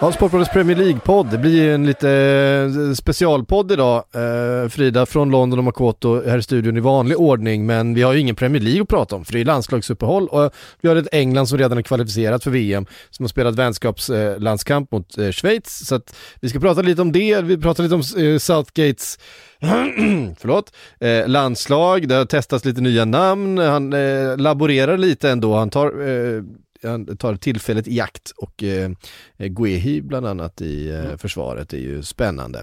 Ja, Sportbladets Premier League-podd. Det blir en lite eh, specialpodd idag. Eh, Frida från London och Makoto här i studion i vanlig ordning, men vi har ju ingen Premier League att prata om, för det är landslagsuppehåll och vi har ett England som redan är kvalificerat för VM, som har spelat vänskapslandskamp mot eh, Schweiz. Så att vi ska prata lite om det, vi pratar lite om Southgates förlåt, eh, landslag, det har testats lite nya namn, han eh, laborerar lite ändå, han tar eh, han tar tillfället i jakt och eh, Guehi bland annat i eh, Mm. försvaret är ju spännande.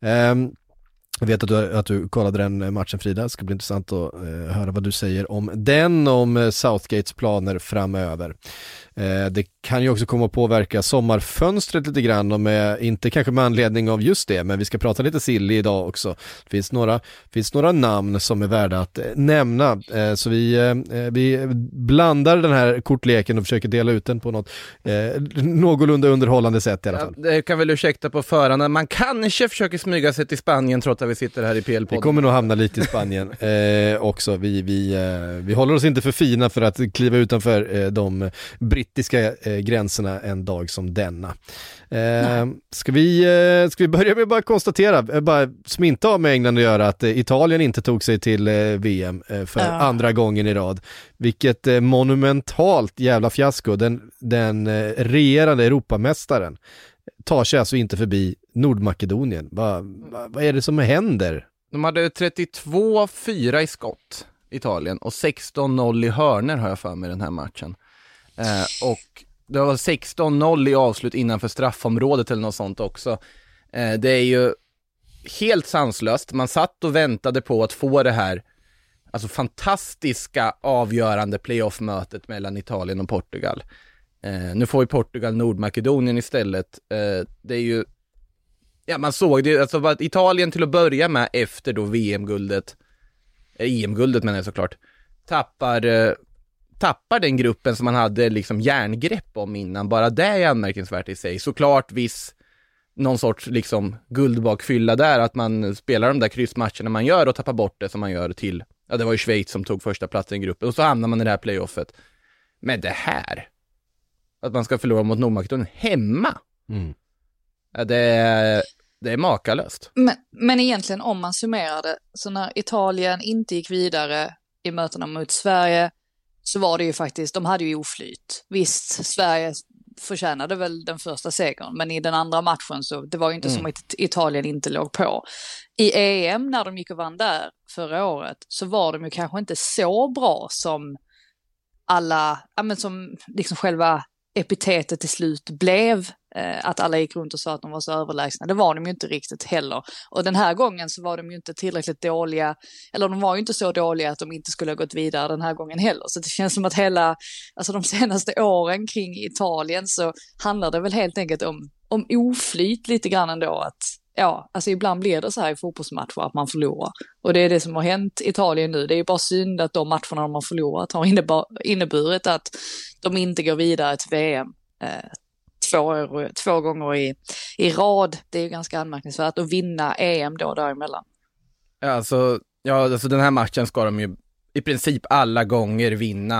Ehm, jag vet att du, att du kollade den matchen Frida, det ska bli intressant att eh, höra vad du säger om den, om eh, Southgates planer framöver. Eh, det kan ju också komma att påverka sommarfönstret lite grann, och med, inte kanske med anledning av just det, men vi ska prata lite silly idag också. Det finns några, finns några namn som är värda att eh, nämna, eh, så vi, eh, vi blandar den här kortleken och försöker dela ut den på något eh, någorlunda underhållande sätt i alla Ja, fall. det kan väl ursäkta på förhand, man kanske försöker smyga sig till Spanien trots att vi sitter här i Vi PL-podden. kommer nog hamna lite i Spanien eh, också. Vi, vi, eh, vi håller oss inte för fina för att kliva utanför eh, de brittiska eh, gränserna en dag som denna. Eh, ska, vi, eh, ska vi börja med att bara konstatera, eh, bara, som inte har med England att göra, att Italien inte tog sig till VM för Ja. andra gången i rad. Vilket monumentalt jävla fiasko. Den, den regerande Europamästaren tar sig alltså inte förbi Nordmakedonien. Vad va, vad är det som händer? De hade 32-4 i skott, Italien, och 16-0 i hörner har jag för mig den här matchen. Eh, och det var 16-0 i avslut innanför straffområdet eller något sånt också. Eh, det är ju helt sanslöst. Man satt och väntade på att få det här alltså fantastiska avgörande playoff-mötet mellan Italien och Portugal. Eh, nu får ju Portugal Nordmakedonien istället. Eh, det är ju, ja man såg det, alltså att Italien till att börja med efter då VM-guldet, eh, EM-guldet menar jag såklart, tappar, eh, tappar den gruppen som man hade liksom järngrepp om innan. Bara det är anmärkningsvärt i sig. Såklart viss någon sorts liksom guldbakfylla där, att man spelar de där kryssmatcherna man gör och tappar bort det som man gör till, ja det var ju Schweiz som tog första platsen i gruppen och så hamnar man i det här playoffet. Men det här, att man ska förlora mot Nordmakedonien hemma, Mm det, är, det är makalöst. Men, men egentligen om man summerar det, så när Italien inte gick vidare i mötena mot Sverige så var det ju faktiskt, de hade ju oflyt. Visst, Sverige förtjänade väl den första segern, men i den andra matchen så det var ju inte som att Italien inte låg på. I EM när de gick och vann där förra året så var de ju kanske inte så bra som alla, ja men som liksom själva epitetet till slut blev, Eh, att alla gick runt och sa att de var så överlägsna. Det var de ju inte riktigt heller. Och den här gången så var de ju inte tillräckligt dåliga, eller de var ju inte så dåliga att de inte skulle ha gått vidare den här gången heller. Så det känns som att hela, alltså de senaste åren kring Italien så handlar det väl helt enkelt om, om oflyt lite grann ändå. Att, ja, alltså ibland blir det så här i fotbollsmatcher att man förlorar. Och det är det som har hänt Italien nu. Det är ju bara synd att de matcherna de har förlorat har inneburit att de inte går vidare till VM eh, två, år, två gånger i, i rad. Det är ju ganska anmärkningsvärt att vinna EM då däremellan. Ja, Alltså, ja, alltså den här matchen ska de ju i princip alla gånger vinna.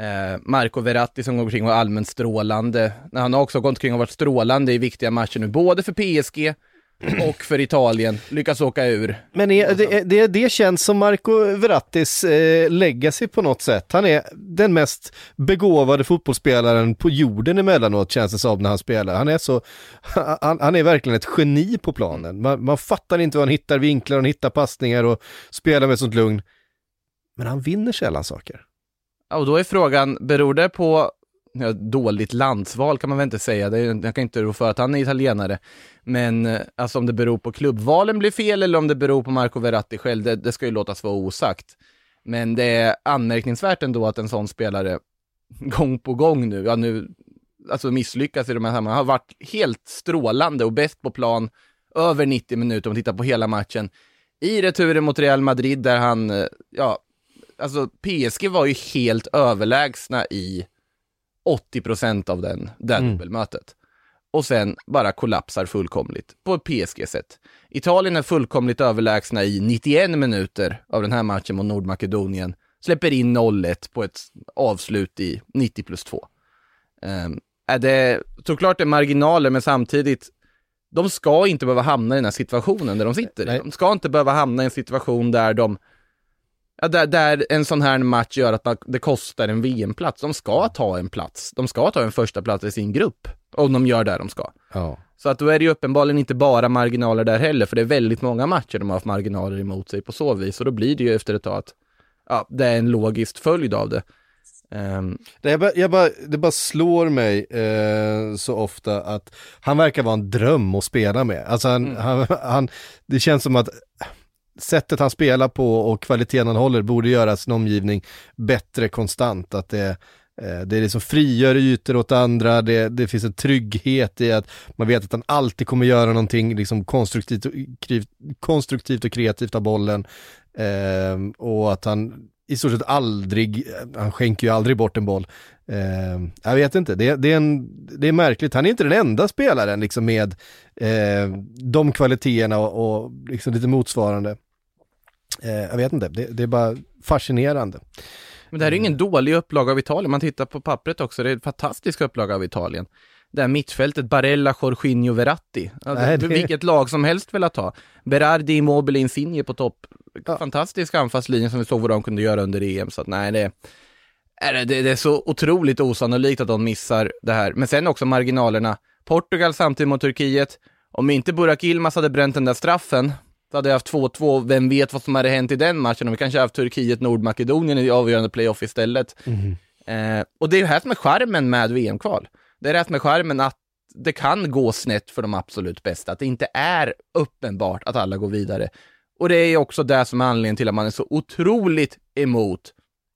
Eh, Marco Verratti som går omkring och var allmänt strålande. Han har också gått omkring och varit strålande i viktiga matcher nu, både för PSG och för Italien. Lyckas åka ur. Men är, det, det, det känns som Marco Verrattis eh, legacy på något sätt. Han är den mest begåvade fotbollsspelaren på jorden emellanåt känns det som när han spelar. Han är så, han, han är verkligen ett geni på planen. Man, man fattar inte hur han hittar vinklar, han hittar passningar och spelar med sånt lugn. Men han vinner sällan saker. Ja, och då är frågan, beror det på dåligt landsval kan man väl inte säga, det jag kan inte rå för att han är italienare. Men eh, alltså om det beror på klubbvalen blir fel eller om det beror på Marco Verratti själv, det, det ska ju låtas vara osagt. Men det är anmärkningsvärt ändå att en sån spelare gång på gång nu, ja nu, alltså misslyckas i de här sammanhangen, har varit helt strålande och bäst på plan över 90 minuter om man tittar på hela matchen. I returen mot Real Madrid där han, eh, ja, alltså PSG var ju helt överlägsna i 80% av den, det Mm. dubbelmötet. Och sen bara kollapsar fullkomligt på ett PSG-sätt. Italien är fullkomligt överlägsna i 91 minuter av den här matchen mot Nordmakedonien. Släpper in 0-1 på ett avslut i 90 plus 2. Um, är det, såklart det är marginaler, men samtidigt, de ska inte behöva hamna i den här situationen där de sitter. Nej. De ska inte behöva hamna i en situation där de Ja, där, där en sån här match gör att det kostar en VM-plats. De ska ta en plats. De ska ta en första plats i sin grupp. Om de gör det de ska. Ja. Så att då är det ju uppenbarligen inte bara marginaler där heller, för det är väldigt många matcher de har haft marginaler emot sig på så vis. Och då blir det ju efter ett tag att ja, det är en logisk följd av det. Ehm, Det, jag bara, jag bara, det bara slår mig eh, så ofta att han verkar vara en dröm att spela med. Alltså han, han, han, det känns som att sättet han spelar på och kvaliteten han håller borde göra sin omgivning bättre konstant. Att det, eh, det är liksom frigör ytor åt andra, det, det finns en trygghet i att man vet att han alltid kommer göra någonting liksom konstruktivt, och, konstruktivt och kreativt av bollen. Eh, och att han i stort sett aldrig, han skänker ju aldrig bort en boll. Eh, jag vet inte, det, det, är en, det är märkligt. Han är inte den enda spelaren liksom med eh, de kvaliteterna och, och liksom lite motsvarande. Eh, jag vet inte, det, det är bara fascinerande. Men det här är ingen dålig upplaga av Italien. Man tittar på pappret också, det är en fantastisk upplaga av Italien. Det här mittfältet, Barella, Jorginho, Verratti. Alltså, Nej, det- Vilket lag som helst velat ha. Berardi, Immobile, Insigne på topp. Ja. Fantastisk anfallslinje som vi såg vad de kunde göra under EM. Så att nej, det, är det, det är så otroligt osannolikt att de missar det här. Men sen också marginalerna. Portugal samtidigt mot Turkiet. Om inte Burak Yilmaz hade bränt den där straffen, då hade jag haft 2-2. Vem vet vad som hade hänt i den matchen? Om vi kanske haft Turkiet-Nordmakedonien i avgörande playoff istället. Eh, och det är ju här som är charmen med VM-kval. Det är som är charmen att det kan gå snett för de absolut bästa, att det inte är uppenbart att alla går vidare. Och det är också det som är anledningen till att man är så otroligt emot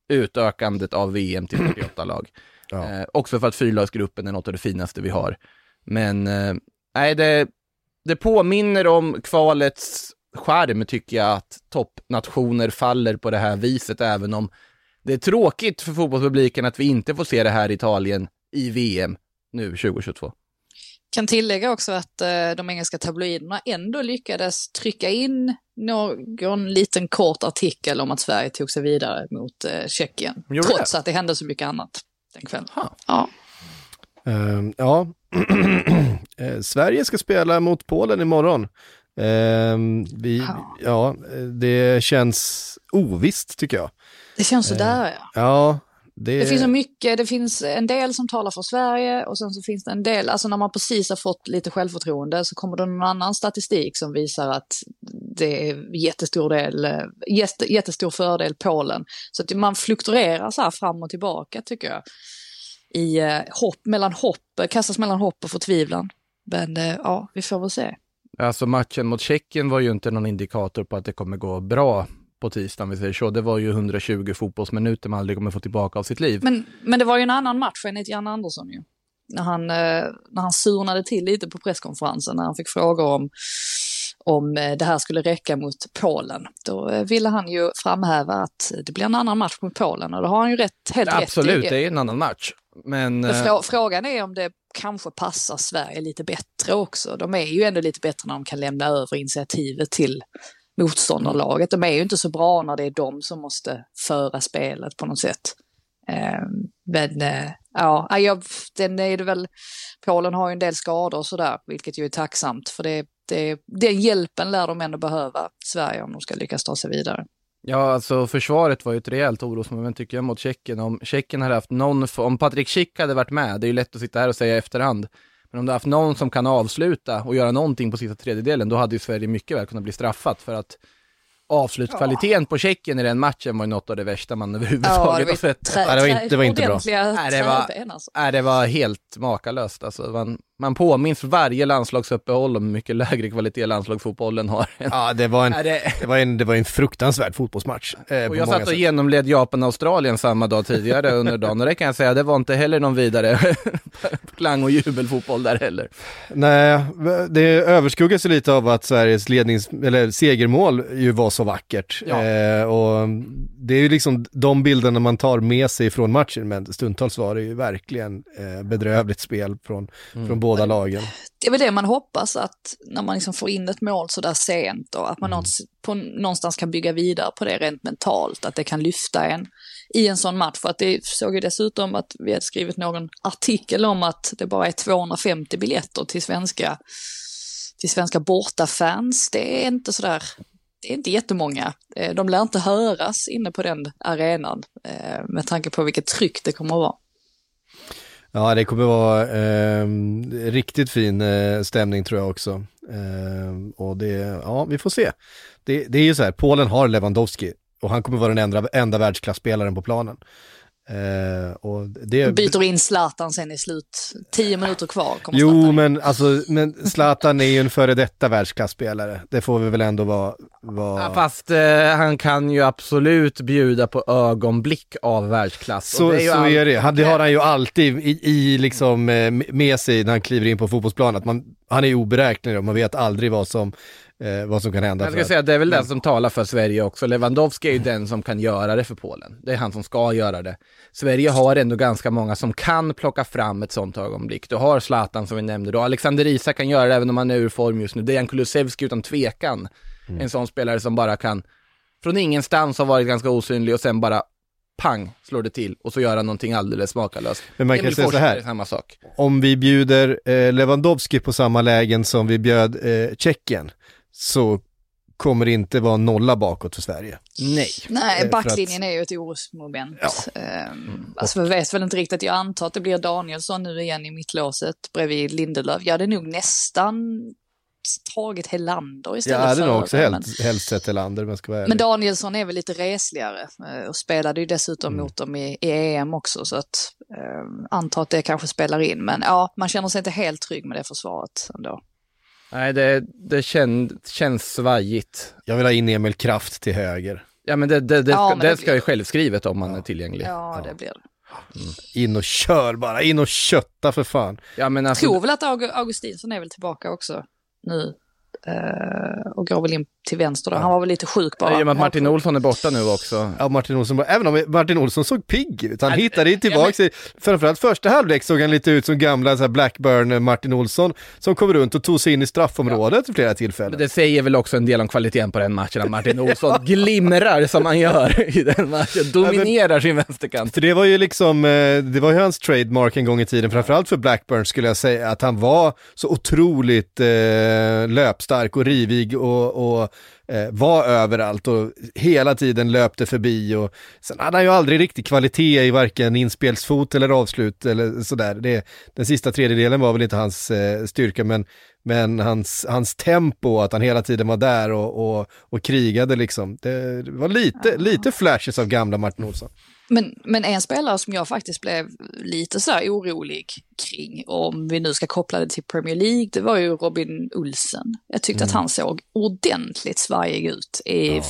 utökandet av VM till 48 lag. Ja. Eh, också för att fyrlagsgruppen är något av det finaste vi har. Men eh, nej, det, det påminner om kvalets charm tycker jag att toppnationer faller på det här viset, även om det är tråkigt för fotbollspubliken att vi inte får se det här i Italien i VM nu 2022. Kan tillägga också att eh, de engelska tabloiderna ändå lyckades trycka in någon liten kort artikel om att Sverige tog sig vidare mot eh, Tjeckien. Gjorde Trots att det hände så mycket annat den kvällen. Ja. Ehm, ja, Eh, Sverige ska spela mot Polen imorgon. Ehm, vi, Ja. ja, eh, det känns ovisst tycker jag. Det känns sådär ja. Ja, det, Det finns så mycket, det finns en del som talar för Sverige och sen så finns det en del, alltså när man precis har fått lite självförtroende så kommer det någon annan statistik som visar att det är jättestor del, eh, jätte, jättestor fördel Polen. Så att man fluktuerar så här fram och tillbaka tycker jag. I eh, hopp, mellan hopp, kastas mellan hopp och förtvivlan. Men eh, ja, vi får väl se. Alltså matchen mot Tjeckien var ju inte någon indikator på att det kommer gå bra på tisdag, om vi säger så. Det var ju 120 fotbollsminuter man aldrig kommer få tillbaka av sitt liv. Men, men det var ju en annan match enligt Jan Andersson ju. När han, eh, när han surnade till lite på presskonferensen, när han fick frågor om, om eh, det här skulle räcka mot Polen. Då eh, ville han ju framhäva att det blir en annan match mot Polen och det har han ju rätt, helt Absolut, rätt i. det är en annan match. Men Men frå- frågan är om det kanske passar Sverige lite bättre också. De är ju ändå lite bättre när de kan lämna över initiativet till motståndarlaget. De är ju inte så bra när det är de som måste föra spelet på något sätt. Ehm, men eh, ja, jag, den är det väl, Polen har ju en del skador och sådär, vilket ju är tacksamt för det, det, den hjälpen lär de ändå behöva, Sverige, om de ska lyckas ta sig vidare. Ja, alltså försvaret var ju ett rejält orosmoment tycker jag mot Tjeckien. Om Tjeckien hade haft någon, om Patrik Schick hade varit med, det är ju lätt att sitta här och säga i efterhand, men om du haft någon som kan avsluta och göra någonting på sista tredjedelen, då hade ju Sverige mycket väl kunnat bli straffat för att avslutskvaliteten på Tjeckien i den matchen var ju något av det värsta man Ja, överhuvudtaget har sett. Ja, det var inte- det var inte bra. Nej, det var-. Nej, det var helt makalöst. Alltså, man, man påminns varje landslagsuppehåll om hur mycket lägre kvalitet landslagsfotbollen har. Ja, det var en, det, var en, det var en fruktansvärd fotbollsmatch. Eh, och jag satt och sätt. genomled Japan-Australien samma dag tidigare under dagen och det kan jag säga, det var inte heller någon vidare klang och jubelfotboll där heller. Nej, det överskuggas ju lite av att Sveriges lednings, eller segermål ju var så vackert. Ja. Eh, och det är ju liksom de bilderna man tar med sig från matchen, men stundtals var det ju verkligen eh, bedrövligt spel från, Mm. från båda lagen. Det är väl det man hoppas att när man liksom får in ett mål så där sent och att man någonstans, på, någonstans kan bygga vidare på det rent mentalt, att det kan lyfta en i en sån match. För att det såg ju dessutom att vi hade skrivit någon artikel om att det bara är 250 biljetter till svenska, till svenska bortafans. Det är inte sådär, det är inte jättemånga. Eh, De lär inte höras inne på den arenan eh, med tanke på vilket tryck det kommer att vara. Ja, det kommer vara eh, riktigt fin eh, stämning tror jag också. Eh, och det, ja, vi får se. Det, det är ju så här, Polen har Lewandowski och han kommer vara den enda, enda världsklasspelaren på planen. Och det, Byter in Zlatan sen i slut, tio minuter kvar kommer Jo, Zlatan men alltså, men Zlatan är ju en före detta världsklasspelare. Det får vi väl ändå vara... vara... Ja, fast eh, han kan ju absolut bjuda på ögonblick av världsklass. Så, Och är, ju så all- är det. Han, det har han ju alltid i, i liksom, eh, med sig när han kliver in på fotbollsplanen. Att man, han är oberäknelig och man vet aldrig vad som, eh, vad som kan hända. Jag ska att- säga, det är väl den som talar för Sverige också. Lewandowski är ju den som kan göra det för Polen. Det är han som ska göra det. Sverige har ändå ganska många som kan plocka fram ett sånt ögonblick. Du har Zlatan som vi nämnde då. Alexander Isak kan göra det även om han är ur form just nu. Dejan Kulusevski utan tvekan. En sån spelare som bara kan, från ingenstans har varit ganska osynlig och sen bara pang, slår det till och så gör han någonting alldeles makalöst. Men man kan Emil säga så Forsberg här. är samma sak. Om vi bjuder eh, Lewandowski på samma lägen som vi bjöd eh, Tjeckien så kommer det inte vara nolla bakåt för Sverige. Nej. Eh, Nej, för backlinjen att- är ju ett orosmoment. Ja. Ehm, alltså vi vet väl inte riktigt, jag antar att det blir Danielsson nu igen i mittlåset bredvid Lindelöf. Jag hade nog nästan tagit Helander Jag istället hade för... nog också men, helst, helst sett Helander om jag ska vara ärlig. men Danielsson är väl lite resligare eh, och spelade ju dessutom Mm. mot dem i, i EM också så att eh, antar att det kanske spelar in. Men ja, man känner sig inte helt trygg med det försvaret ändå. Nej, det, det kän, känns svajigt. Jag vill ha in Emil Kraft till höger. Ja men det, det, det, Ja, ska, men det det ska ju självskrivet om man är tillgänglig. Ja, det blir det. In och kör bara, in och kötta för fan. Ja men alltså, tror väl att Aug- Augustinsson är väl tillbaka också nu. Eh, och går väl in till vänster då. Han var väl lite sjuk bara. med att Martin Olsson är borta nu också. Ja, Martin Olsson, även om Martin Olsson såg pigg ut, han Ja, hittade ju ja, tillbaka sig. Framförallt första halvlek såg han lite ut som gamla så här Blackburn eh, Martin Olsson som kom runt och tog sig in i straffområdet vid flera tillfällen. Men det säger väl också en del om kvaliteten på den matchen, att Martin Olsson glimrar som han gör i den matchen, dominerar sin vänsterkant. För det var ju liksom, eh, det var ju hans trademark en gång i tiden, framförallt för Blackburn skulle jag säga, att han var så otroligt eh, löpstark och rivig och, och eh, var överallt och hela tiden löpte förbi och sen hade han ju aldrig riktigt kvalitet i varken inspelsfot eller avslut eller sådär. Det, den sista tredjedelen var väl inte hans eh, styrka men, men hans, hans tempo, att han hela tiden var där och, och, och krigade liksom. Det, det var lite, lite flashes av gamla Martin Olsson. Men, men en spelare som jag faktiskt blev lite så här orolig kring, om vi nu ska koppla det till Premier League, det var ju Robin Olsen. Jag tyckte att han såg ordentligt svajig ut i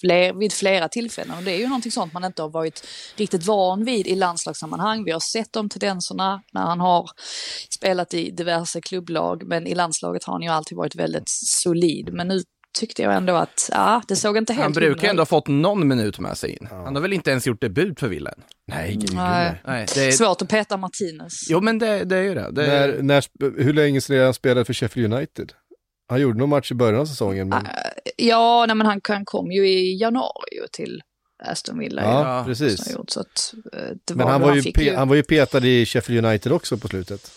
fler, vid flera tillfällen. Och det är ju någonting sånt man inte har varit riktigt van vid i landslagssammanhang. Vi har sett de tendenserna när han har spelat i diverse klubblag, men i landslaget har han ju alltid varit väldigt solid. Men nu tyckte jag ändå att, ja, det såg inte helt Han brukar ändå ha fått någon minut med sig in. Han har väl inte ens gjort debut för Villa än? Nej, gud, Nej. Nej, det är... Svårt att peta Martinez. Jo men det, det är ju det. det är... När, när, hur länge sedan han spelade för Sheffield United? Han gjorde någon match i början av säsongen. Men... Ja, nej, men han, han kom ju i januari till Aston Villa. ja, precis. Gjort, att, eh, Men var ju han var ju petad i Sheffield United också på slutet.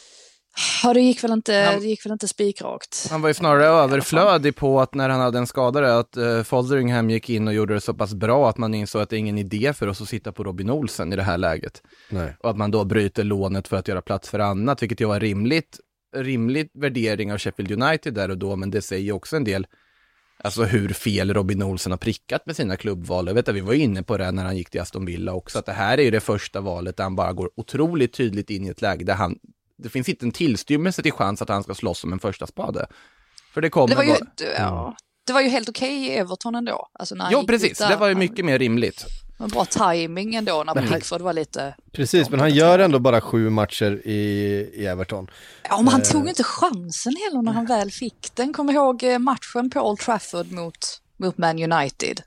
Ja, det gick väl inte, Han- det gick väl inte spikrakt. Han var ju snarare överflödig på att när han hade en skadare, att uh, Fotheringham gick in och gjorde det så pass bra att man insåg att det är ingen idé för oss att sitta på Robin Olsen i det här läget. Nej. Och att man då bryter lånet för att göra plats för annat, vilket ju var rimligt, rimlig värdering av Sheffield United där och då, men det säger också en del Alltså hur fel Robin Olsen har prickat med sina klubbval. Jag vet att vi var inne på det när han gick till Aston Villa också, att det här är ju det första valet där han bara går otroligt tydligt in i ett läge där han, det finns inte en tillstymmelse till chans att han ska slåss om en första spade. För det kommer Det var ju, vara- ja, det var ju helt okej i Everton ändå. Alltså när han Jo, precis. där, Det var ju han- mycket mer rimligt. En bra timing ändå när Men han- Pickford var lite... Precis, men han gör ändå bara sju matcher i, i Everton. Ja, men han Eh. tog inte chansen heller när han väl fick den. Kommer ihåg eh, matchen på Old Trafford mot, mot Man United.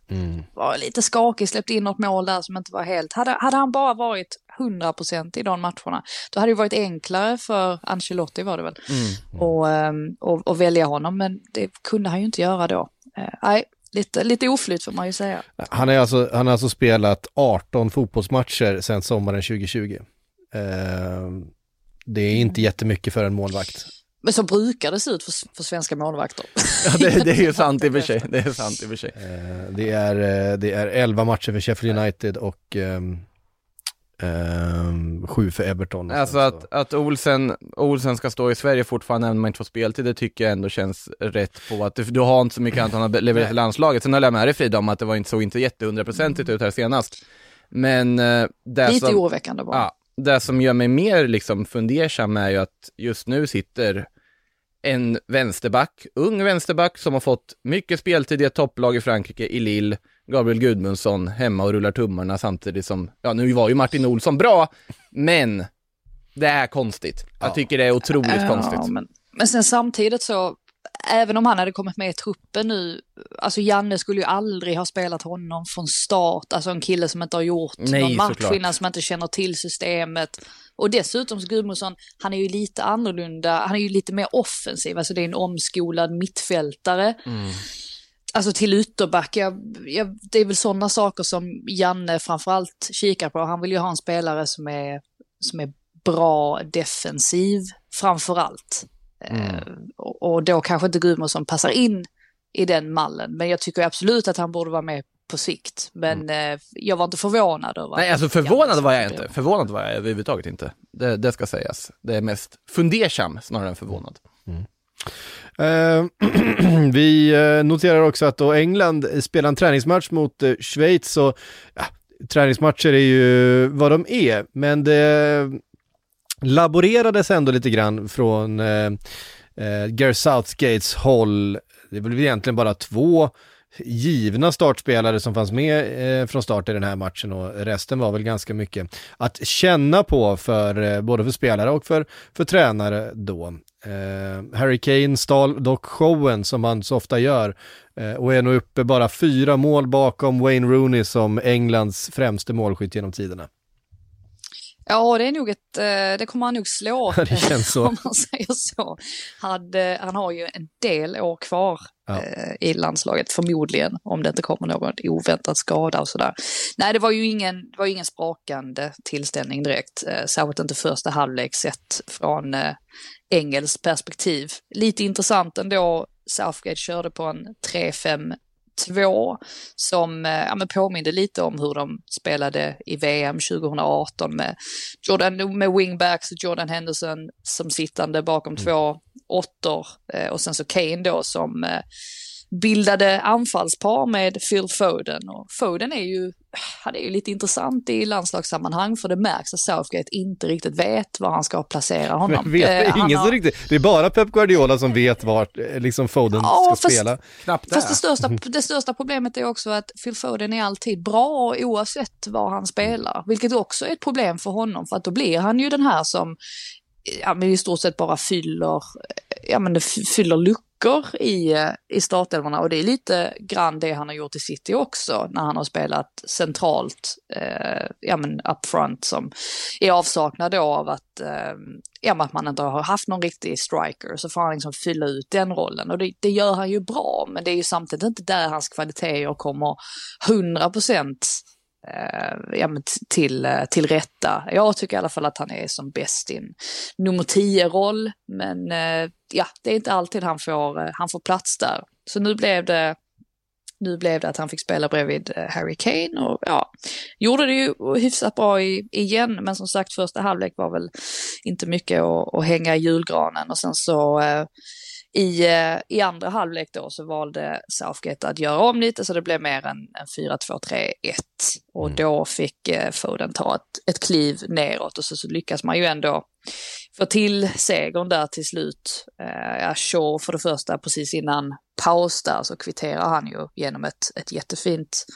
Var lite skakig, släppte in något mål där som inte var helt... Hade, hade han bara varit 100% i de matcherna, då hade det varit enklare för Ancelotti var det väl, och, ehm, och, och välja honom. Men det kunde han ju inte göra då. Eh, Nej, lite, lite oflyt får man ju säga. Han, är alltså, han har alltså spelat 18 fotbollsmatcher sedan sommaren 2020. Eh, det är inte jättemycket för en målvakt. Men så brukar det se ut för, för svenska målvakter. Ja, det, det är ju sant i och för sig. Det är sant i och för sig. Eh, det, är, eh, det är 11 matcher för Sheffield United och ehm, ehm, sju för Everton. Alltså att, att Olsen, Olsen ska stå i Sverige fortfarande även om man inte får speltid, det tycker jag ändå känns rätt på att du, du har inte så mycket annat han har levererat i landslaget. Sen håller jag med dig Frida om att det var inte så inte jätte hundraprocentigt ut här senast. Men eh, det Lite som, oroväckande bara. ja, det som gör mig mer liksom fundersam är ju att just nu sitter en vänsterback, ung vänsterback som har fått mycket speltid i ett topplag i Frankrike, i Lille, Gabriel Gudmundsson hemma och rullar tummarna samtidigt som, ja nu var ju Martin Olsson bra, men det är konstigt. Jag tycker det är otroligt konstigt. Men, men sen samtidigt så, även om han hade kommit med i truppen nu, alltså Janne skulle ju aldrig ha spelat honom från start, alltså en kille som inte har gjort Nej, någon match såklart. innan, som inte känner till systemet. Och dessutom så Gudmundsson, han är ju lite annorlunda, han är ju lite mer offensiv, alltså det är en omskolad mittfältare. Mm. Alltså till ytterback, jag, jag, det är väl sådana saker som Janne framförallt kikar på. Han vill ju ha en spelare som är, som är bra defensiv framförallt. Eh, och, och då kanske inte Gudmundsson passar in i den mallen. Men jag tycker absolut att han borde vara med på sikt. Men eh, jag var inte förvånad över Nej, alltså förvånad var jag inte. Förvånad var jag överhuvudtaget inte. Det, det ska sägas. Det är mest fundersam snarare än förvånad. Eh, Eh, vi eh, noterar också att då England spelar en träningsmatch mot eh, Schweiz och ja, träningsmatcher är ju vad de är, men det laborerades ändå lite grann från eh, Gareth Southgates håll. Det blev egentligen bara två givna startspelare som fanns med eh, från start i den här matchen och resten var väl ganska mycket att känna på för eh, både för spelare och för, för tränare då. Eh, Harry Kane stal dock showen som han så ofta gör eh, och är nu uppe bara fyra mål bakom Wayne Rooney som Englands främste målskytt genom tiderna. Ja, det är nog ett, eh, det kommer han nog slå. Det känns så. Om man säger så. Han, han har ju en del år kvar Ja. eh, i landslaget, förmodligen, om det inte kommer någon oväntad skada och sådär. Nej, det var ju ingen, det var ingen sprakande tillställning direkt, eh, särskilt inte första halvlek sett från engelskt perspektiv. Lite intressant ändå, Southgate körde på en 3-5 2 som eh, ja, men påminde lite om hur de spelade i VM 2018 med, Jordan, med wingbacks och Jordan Henderson som sittande bakom två åttor eh, och sen så Kane då som eh, bildade anfallspar med Phil Foden. Och Foden är ju, han är ju lite intressant i landslagssammanhang för det märks att Southgate inte riktigt vet var han ska placera honom. Men vet, det Eh, ingen har- riktigt, det är bara Pep Guardiola som vet vart eh, liksom Foden Ja, ska fast- spela. Knappt Fast det största, det största problemet är också att Phil Foden är alltid bra oavsett var han spelar. Vilket också är ett problem för honom för att då blir han ju den här som ja, men i stort sett bara fyller, ja, men det fyller luckor i, i startelvorna. Och det är lite grann det han har gjort i City också när han har spelat centralt, eh, ja men up front som är avsaknad då av att, eh, ja, men att man inte har haft någon riktig striker. Så får han liksom fylla ut den rollen. Och det, det gör han ju bra men det är ju samtidigt inte där hans kvaliteter kommer 100 procent eh, ja, men till, eh, till rätta. Jag tycker i alla fall att han är som bäst i en nummer 10-roll, men eh, ja, det är inte alltid han får, eh, han får plats där. Så nu blev det nu blev det att han fick spela bredvid eh, Harry Kane och ja, gjorde det ju hyfsat bra i, igen, men som sagt första halvlek var väl inte mycket att, att hänga i julgranen och sen så eh, I, eh, I andra halvlek då så valde Southgate att göra om lite så det blev mer en, en 4-2-3-1. Och Mm. då fick eh, Foden ta ett, ett kliv neråt och så, så lyckas man ju ändå få till segern där till slut. Eh, ja, Shaw för det första precis innan paus där så kvitterar han ju genom ett, ett jättefint,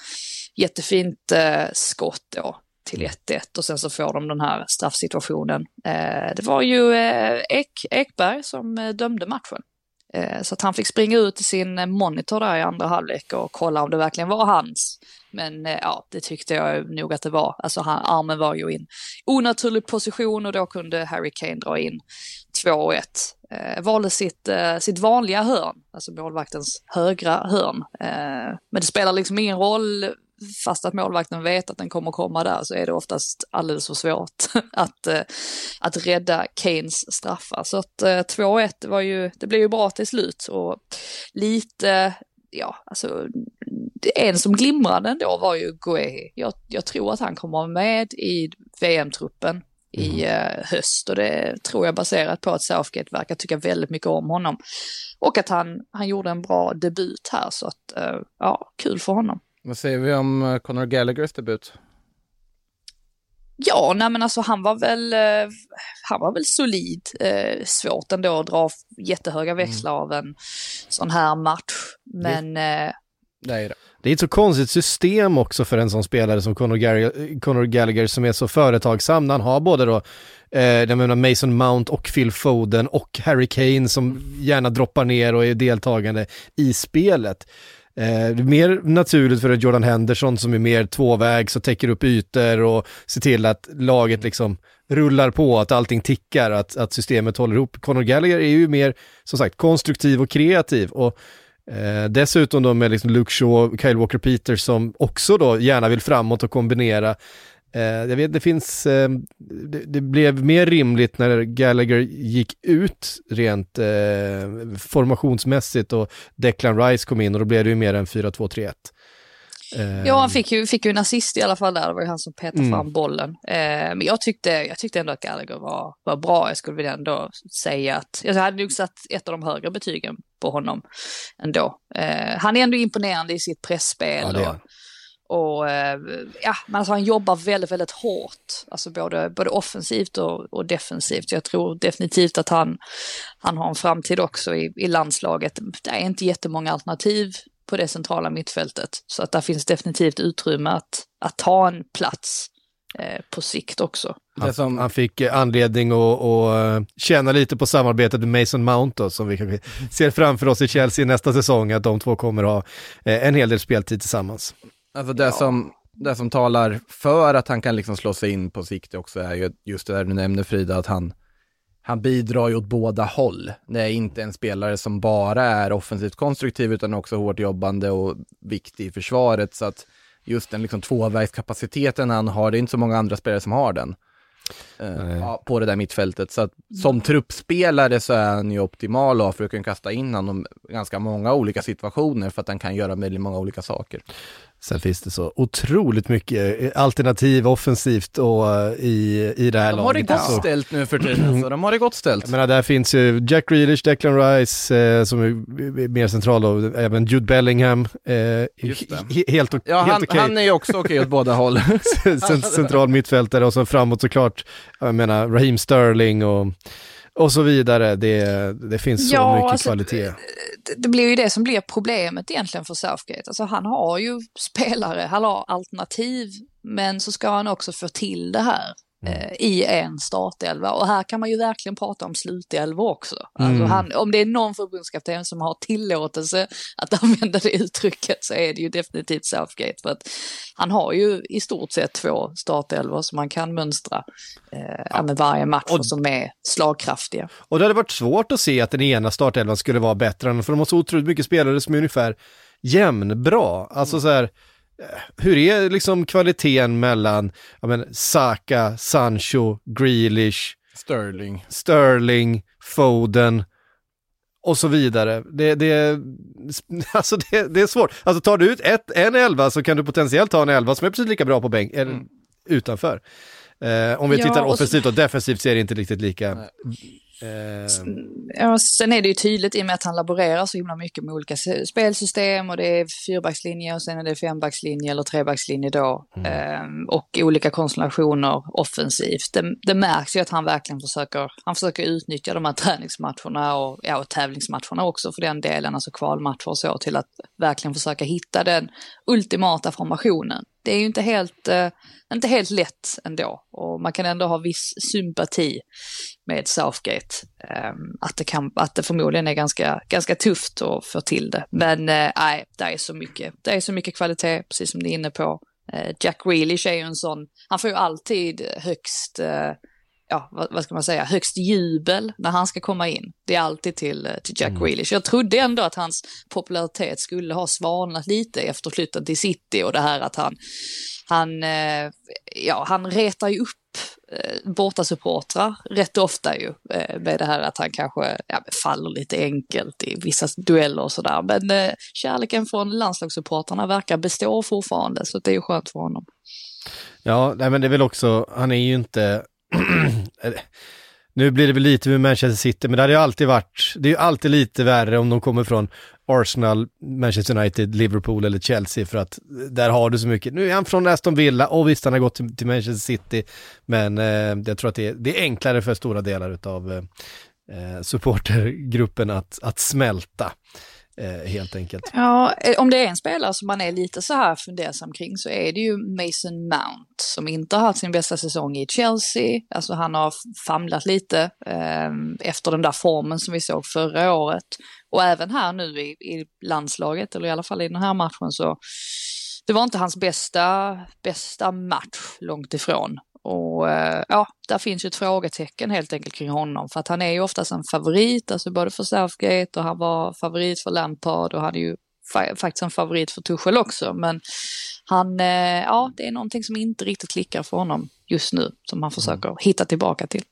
jättefint eh, skott då till 1-1 och sen så får de den här straffsituationen. Eh, det var ju eh, Ek, Ekberg som eh, dömde matchen. Eh, så att han fick springa ut i sin monitor där i andra halvlek och kolla om det verkligen var hans. Men eh, ja, det tyckte jag nog att det var. Alltså han, armen var ju i en onaturlig position och då kunde Harry Kane dra in 2-1. Eh, valde sitt, eh, sitt vanliga hörn, alltså målvaktens högra hörn. Eh, men det spelar liksom ingen roll, fast att målvakten vet att den kommer komma där så är det oftast alldeles för svårt att, eh, att rädda Kanes straffar. Så att eh, 2-1 var ju, det blev ju bra till slut och lite, ja alltså en som glimrade ändå var ju Guehi. Jag, jag tror att han kommer vara med i VM-truppen i eh, höst och det tror jag baserat på att Southgate verkar tycka väldigt mycket om honom. Och att han, han gjorde en bra debut här så att eh, ja, kul för honom. Vad säger vi om eh, Conor Gallaghers debut? Ja, nej men alltså han var väl, eh, han var väl solid. Eh, svårt ändå att dra jättehöga växlar av en sån här match. Men eh, Det är det. Det är ett så konstigt system också för en sån spelare som Conor, Gar- Conor Gallagher som är så företagsam han har både då eh, jag menar Mason Mount och Phil Foden och Harry Kane som gärna droppar ner och är deltagande i spelet. Eh, mer naturligt för en Jordan Henderson som är mer tvåvägs och täcker upp ytor och ser till att laget liksom rullar på, att allting tickar, att, att systemet håller ihop. Conor Gallagher är ju mer, som sagt, konstruktiv och kreativ och Eh, dessutom då med liksom Luke Shaw Kyle Walker-Peters som också då gärna vill framåt och kombinera. Eh, jag vet, det finns, eh, det, det blev mer rimligt när Gallagher gick ut rent eh, formationsmässigt och Declan Rice kom in och då blev det ju mer än 4-2-3-1. Eh, ja, han fick ju, fick ju en assist i alla fall där. Det var ju han som petade Mm. fram bollen. Eh, men jag tyckte, jag tyckte ändå att Gallagher var, var bra. Jag skulle vilja ändå säga att jag hade nog satt ett av de högre betygen på honom ändå. Eh, han är ändå imponerande i sitt pressspel. Ja, och. Och eh, ja, men alltså han jobbar väldigt, väldigt hårt. Alltså både, både offensivt och, och defensivt. Jag tror definitivt att han, han har en framtid också i, i landslaget. Det är inte jättemånga alternativ på det centrala mittfältet. Så att där finns definitivt utrymme att, att ta en plats eh, på sikt också. Det Han, som, han fick eh, anledning att, att eh, känna lite på samarbetet med Mason Mount då, som vi ser framför oss i Chelsea nästa säsong, att de två kommer ha eh, en hel del speltid tillsammans. Alltså det, som, det som talar för att han kan liksom slå sig in på sikt också är ju just det där du nämnde Frida, att han, han bidrar ju åt båda håll. Det är inte en spelare som bara är offensivt konstruktiv utan också hårt jobbande och viktig i försvaret. Så att just den liksom tvåvägskapaciteten han har, det är inte så många andra spelare som har den. ja, på det där mittfältet. Så att som truppspelare så är han ju optimal ha för att kunna kasta in honom i ganska många olika situationer för att han kan göra väldigt många olika saker. Sen finns det så otroligt mycket eh, alternativ offensivt och eh, i, i det här De har det laget. gott Alltså. ställt nu för tiden, så de har det gott ställt. Jag menar, där finns ju Jack Grealish, Declan Rice eh, som är mer central och även Jude Bellingham. Eh, he- helt, Ja, helt han, okej. han är ju också okej åt båda håll. Cent- central mittfältare och så framåt såklart, jag menar Raheem Sterling och, och så vidare. Det, det finns så Ja, mycket alltså, kvalitet det, blir ju det som blir problemet egentligen för Southgate. Alltså han har ju spelare, han har alternativ, men så ska han också få till det här eh, i en startelva. Och här kan man ju verkligen prata om slutelva också. Alltså Mm. han, om det är någon förbundskapten som har tillåtelse att använda det uttrycket så är det ju definitivt Southgate. För att han har ju i stort sett två startelvor som man kan mönstra eh, ja. med varje match Och- och som är slagkraftiga. Och det hade varit svårt att se att den ena startelvan skulle vara bättre än, för de har så otroligt mycket spelare som är ungefär jämnbra. Alltså så här, hur är liksom kvaliteten mellan, ja men, Saka, Sancho, Grealish, Sterling. Sterling, Foden och så vidare. Det, det, alltså det, det är svårt. Alltså tar du ut ett, en elva så kan du potentiellt ta en elva som är precis lika bra på bänk, eller utanför. Eh, om vi Ja, tittar och så- offensivt och defensivt ser det inte riktigt lika Nej. Eh, Ja, sen är det ju tydligt i och med att han laborerar så himla mycket med olika spelsystem och det är fyrbackslinje och sen är det fembackslinje eller trebackslinje då. Ehm, och olika konstellationer offensivt. Det, det märks ju att han verkligen försöker, han försöker utnyttja de här träningsmatcherna och, ja, och tävlingsmatcherna också för den delen, alltså kvalmatcher och så, till att verkligen försöka hitta den ultimata formationen. Det är ju inte helt, eh, inte helt lätt ändå och man kan ändå ha viss sympati med Southgate. Eh, att, det kan, att det förmodligen är ganska, ganska tufft att få till det. Men eh, nej, det är så mycket. Det är så mycket kvalitet, precis som ni är inne på. Eh, Jack Grealish är ju en sån, han får ju alltid högst, eh, ja vad, vad ska man säga, högst jubel när han ska komma in. Det är alltid till, eh, till Jack Grealish. Jag trodde ändå att hans popularitet skulle ha svalnat lite efter flytten till City och det här att han, han, eh, ja, han retar ju upp eh, bortasupportrar rätt ofta ju eh, med det här att han kanske ja, faller lite enkelt i vissa dueller och sådär. Men eh, kärleken från landslagssupportrarna verkar bestå fortfarande så det är ju skönt för honom. Ja, nej men det är väl också, han är ju inte, nu blir det väl lite med Manchester City, men det hade ju alltid varit, det är ju alltid lite värre om de kommer från Arsenal, Manchester United, Liverpool eller Chelsea för att där har du så mycket. Nu är han från Aston Villa och visst han har gått till, till Manchester City, men eh, jag tror att det är, det är enklare för stora delar av eh, eh, supportergruppen att, att smälta. Eh, helt enkelt. Ja, eh, om det är en spelare som man är lite så här fundersam kring så är det ju Mason Mount som inte har haft sin bästa säsong i Chelsea. Alltså han har famlat lite eh, efter den där formen som vi såg förra året. Och även här nu i, i landslaget, eller i alla fall i den här matchen så det var inte hans bästa, bästa match långt ifrån. Och eh, ja, där finns ju ett frågetecken helt enkelt kring honom. För att han är ju oftast en favorit, alltså både för Southgate och han var favorit för Lampard och han är ju fa faktiskt en favorit för Tuchel också. Men han, eh, ja, det är någonting som inte riktigt klickar för honom just nu, som han försöker hitta tillbaka till.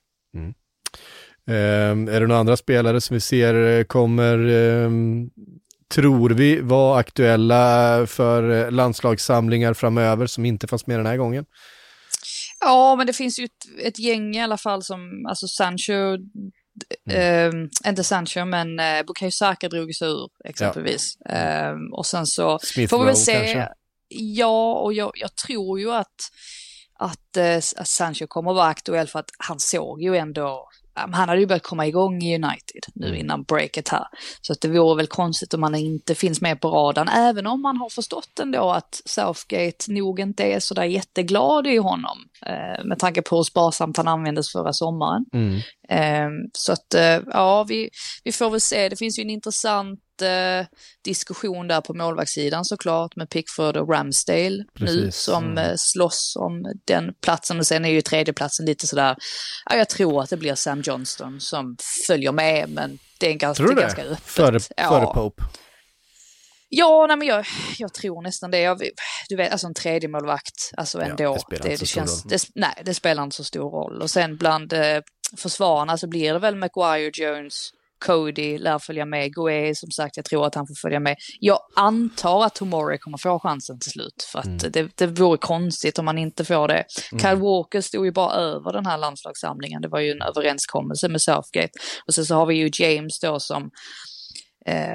Eh, är det några andra spelare som vi ser eh, kommer, eh, tror vi, vara aktuella för landslagssamlingar framöver som inte fanns med den här gången? Ja, men det finns ju ett, ett gäng i alla fall som, alltså Sancho, mm. eh, inte Sancho, men eh, Bukayo Saka drog sig ur exempelvis. Ja. Eh, och sen så Smith får vi väl se. kanske? Ja, och jag, jag tror ju att, att, eh, att Sancho kommer vara aktuell för att han såg ju ändå han hade ju börjat komma igång i United nu Mm. innan breaket här. Så att det vore väl konstigt om han inte finns med på radarn, även om man har förstått ändå att Southgate nog inte är sådär jätteglad i honom. Eh, med tanke på hur sparsamt han användes förra sommaren. Mm. Eh, så att eh, ja, vi, vi får väl se. Det finns ju en intressant eh, diskussion där på målvaktssidan såklart med Pickford och Ramsdale nu Precis, som mm. eh, slåss om den platsen. Och sen är ju tredjeplatsen lite sådär, ja, jag tror att det blir Sam Johnston som följer med, men det är ganska, Tror du det det? ganska öppet. Före, ja. före Pope? Ja, nej, men jag, jag tror nästan det. Jag, du vet, alltså en tredje målvakt, alltså ändå. det spelar inte så stor roll. det, nej, det spelar inte så stor roll. Och sen bland eh, försvararna så blir det väl Maguire, Jones, Cody lär följa med. Gué, som sagt, jag tror att han får följa med. Jag antar att Tomori kommer få chansen till slut. För att Mm. det, det vore konstigt om han inte får det. Kyle Walker stod ju bara över den här landslagssamlingen. Det var ju en överenskommelse med Southgate. Och sen så har vi ju James då som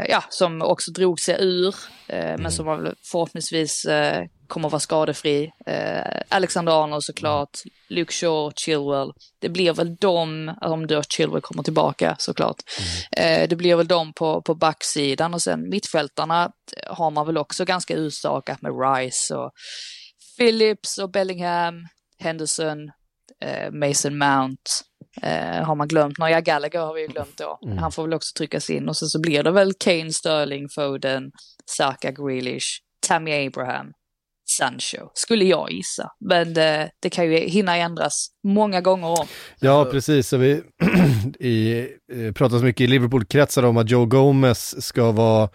ja, som också drog sig ur, eh, men som var förhoppningsvis eh, kommer vara skadefri. Eh, Alexander Arnold såklart, Luke Shaw, Chilwell. Det blir väl de, om då Chilwell kommer tillbaka såklart. Eh, det blir väl de på, på backsidan och sen mittfältarna har man väl också ganska utstakat med Rice och Phillips och Bellingham, Henderson, eh, Mason Mount. Eh, har man glömt några, ja Gallagher har vi ju glömt då. Han får väl också tryckas in och sen så blir det väl Kane, Sterling, Foden, Saka, Grealish, Tammy Abraham, Sancho, skulle jag gissa. Men det, det kan ju hinna ändras många gånger om. Ja, precis. Så vi i, eh, pratas mycket i Liverpool-kretsar om att Joe Gomez ska vara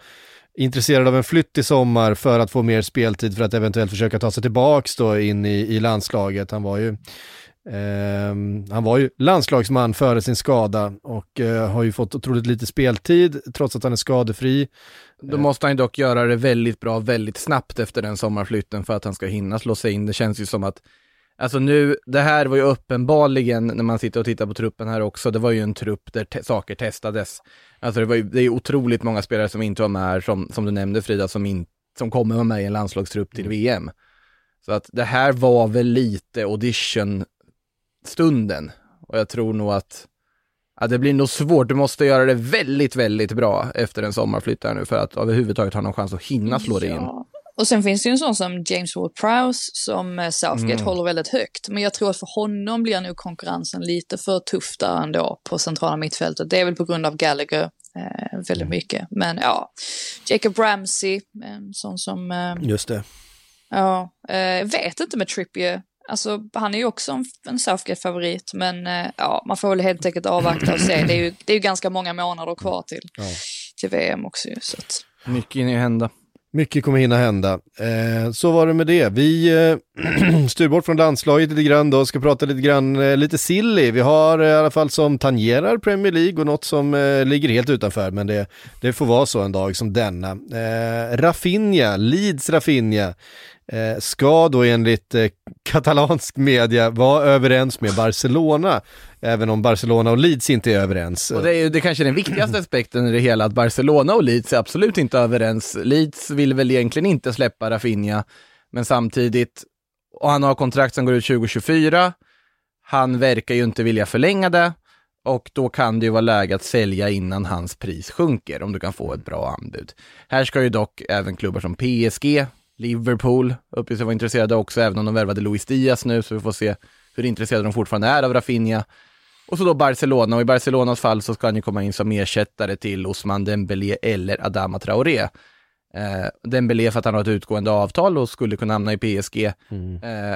intresserad av en flytt i sommar för att få mer speltid för att eventuellt försöka ta sig tillbaks då in i, i landslaget. Han var ju ehm, han var ju landslagsman före sin skada och eh, har ju fått otroligt lite speltid trots att han är skadefri. Då måste han ju dock göra det väldigt bra väldigt snabbt efter den sommarflytten för att han ska hinna slå sig in. Det känns ju som att Alltså nu, det här var ju uppenbarligen, när man sitter och tittar på truppen här också, det var ju en trupp där te saker testades. Alltså det, var ju, det är otroligt många spelare som inte var med här, som, som du nämnde Frida, som, in, som kommer vara med i en landslagstrupp till VM. Så att det här var väl lite audition-stunden. Och jag tror nog att Ja, det blir nog svårt. Du måste göra det väldigt, väldigt bra efter en sommarflytt här nu för att överhuvudtaget ha någon chans att hinna slå det in. Och sen finns det ju en sån som James Ward-Prowse som eh, Southgate Mm. håller väldigt högt. Men jag tror att för honom blir nog konkurrensen lite för tuff där ändå på centrala mittfältet. Det är väl på grund av Gallagher eh, väldigt mycket. Men ja, Jacob Ramsey, en sån som, eh, Just det. ja, eh, vet inte med Trippier. Alltså, han är ju också en, en Southgate-favorit, men eh, ja, man får väl helt enkelt avvakta och se. Det är ju, det är ju ganska många månader kvar till, Ja. till VM också så att. Mycket hinner ju hända. Mycket kommer hinna hända. Eh, så var det med det. Vi eh, styr bort från landslaget lite grann då, ska prata lite grann, eh, lite silly. Vi har eh, i alla fall som tangerar Premier League och något som eh, ligger helt utanför, men det, det får vara så en dag som denna. Eh, Rafinha, Leeds Rafinha, eh, ska då enligt eh, katalansk media vara överens med Barcelona, även om Barcelona och Leeds inte är överens. Och det är ju det kanske är den viktigaste aspekten i det hela, att Barcelona och Leeds är absolut inte överens. Leeds vill väl egentligen inte släppa Rafinha, men samtidigt, och han har kontrakt som går ut 2024, han verkar ju inte vilja förlänga det, och då kan det ju vara läge att sälja innan hans pris sjunker, om du kan få ett bra anbud. Här ska ju dock även klubbar som PSG, Liverpool uppge sig vara intresserade också, även om de värvade Luis Diaz nu, så vi får se hur intresserade de fortfarande är av Rafinha. Och så då Barcelona, och i Barcelonas fall så ska han ju komma in som ersättare till Osman Dembélé eller Adama Traoré. Eh, Dembélé för att han har ett utgående avtal och skulle kunna hamna i PSG. Eh,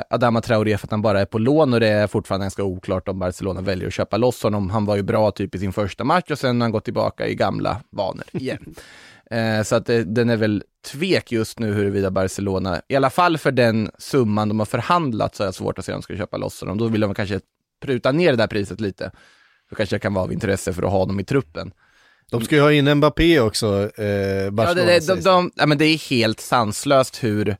Adama Traoré för att han bara är på lån och det är fortfarande ganska oklart om Barcelona väljer att köpa loss honom. Han var ju bra typ i sin första match och sen har han gått tillbaka i gamla vanor igen. Eh, så att det, den är väl tvek just nu huruvida Barcelona, i alla fall för den summan de har förhandlat så är det svårt att se om de ska köpa loss honom. Då vill de kanske pruta ner det där priset lite. Då kanske det kan vara av intresse för att ha dem i truppen. De ska ju ha in Mbappé också, eh, Ja, Barcelona det, det, de, det. de, ja, men det är helt sanslöst hur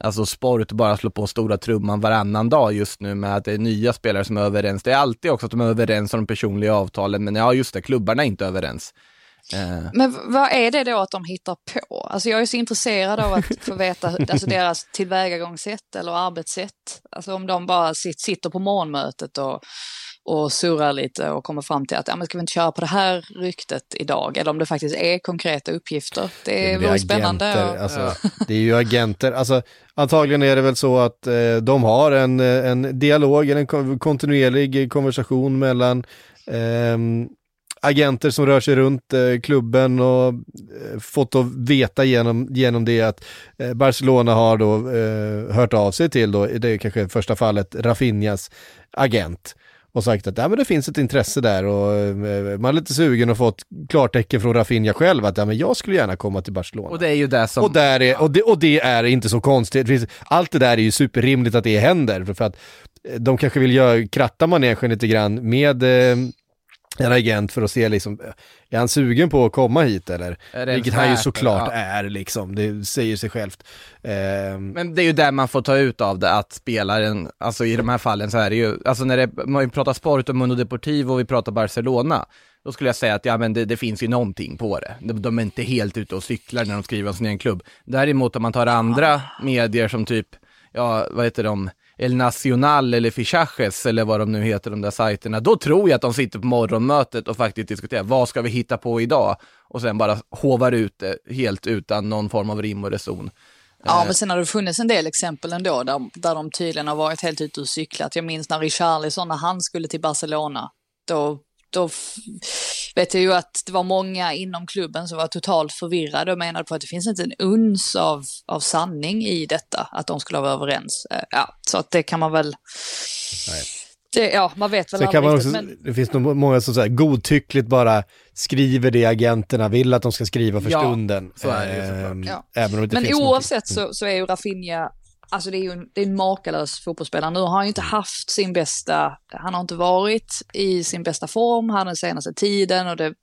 alltså sport bara slår på stora trumman varannan dag just nu med att det är nya spelare som är överens. Det är alltid också att de är överens om de personliga avtalen, men ja, just det, klubbarna är inte överens. Eh, Men vad är det då att de hittar på? Alltså jag är så intresserad av att få veta alltså deras tillvägagångssätt eller arbetssätt. Alltså om de bara sit, sitter på morgonmötet och, och surrar lite och kommer fram till att ja, men ska vi inte köra på det här ryktet idag? Eller om det faktiskt är konkreta uppgifter. Det Det vore är spännande. och- alltså, Det är ju agenter, alltså antagligen är det väl så att eh, de har en, eh, en dialog, eller en kon- kontinuerlig konversation mellan ehm, agenter som rör sig runt eh, klubben och eh, fått att veta genom, genom det att eh, Barcelona har då eh, hört av sig till då, det är kanske första fallet, Rafinhas agent och sagt att ja, men det finns ett intresse där och eh, man är lite sugen och fått klartecken från Rafinha själv att ja, men jag skulle gärna komma till Barcelona. och det är ju det som... Och, där är, och, det, och det är inte så konstigt. Allt det där är ju superrimligt att det händer. För, att eh, de kanske vill göra, kratta manegen lite grann med en agent för att se liksom, eh, är han sugen på att komma hit eller? Vilket han ju såklart ja. är liksom, det säger sig självt. Ehm, Men det är ju där man får ta ut av det, att spelaren, alltså i de här fallen så är det ju, alltså när det, man pratar sport och Mundo Deportivo och vi pratar Barcelona, då skulle jag säga att ja men det, det finns ju någonting på det. De, de är inte helt ute och cyklar när de skriver om sin egen klubb. Däremot om man tar andra medier som typ, ja vad heter de, El Nacional eller Fichajes eller vad de nu heter, de där sajterna, då tror jag att de sitter på morgonmötet och faktiskt diskuterar, vad ska vi hitta på idag? Och sen bara hovar ut det helt utan någon form av rim och reson. Ja, Eh. men sen har det funnits en del exempel ändå där, där de tydligen har varit helt ute och cyklat. Jag minns när Richarlison, när han skulle till Barcelona, då, då vet jag ju att det var många inom klubben som var totalt förvirrade och menade på att det finns inte en uns av, av sanning i detta, att de skulle vara överens. Eh, Ja, så att det kan man väl... Det, ja, man vet väl Sen kan man aldrig också, riktigt, men det finns nog många som så här, godtyckligt bara skriver det agenterna vill att de ska skriva för Ja, stunden. så är det ju såklart. Ehm, Ja. Även om det Men oavsett så, så är ju Rafinha, alltså det är ju en, det är en makalös fotbollsspelare. Nu har han ju inte haft sin bästa, han har inte varit i sin bästa form här den senaste tiden och det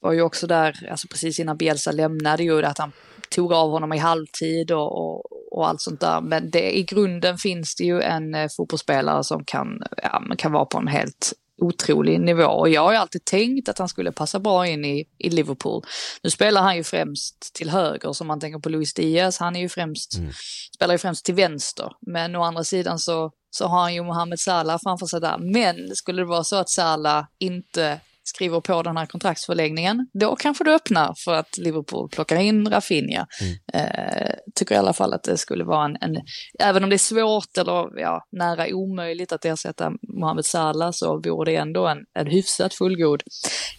var ju också där, alltså precis innan Bielsa lämnade ju, att han tog av honom i halvtid och, och, och allt sånt där. Men det, i grunden finns det ju en eh, fotbollsspelare som kan, ja, kan vara på en helt otrolig nivå. Och jag har ju alltid tänkt att han skulle passa bra in i, i Liverpool. Nu spelar han ju främst till höger, som man tänker på Luis Diaz. Han är ju främst, mm. spelar ju främst till vänster. Men å andra sidan så, så har han ju Mohamed Salah framför sig där. Men skulle det vara så att Salah inte skriver på den här kontraktsförlängningen, då kanske det öppnar för att Liverpool plockar in Rafinha. Mm. Eh, tycker i alla fall att det skulle vara en, en, även om det är svårt eller ja, nära omöjligt att ersätta Mohamed Salah så vore det ändå en, en hyfsat fullgod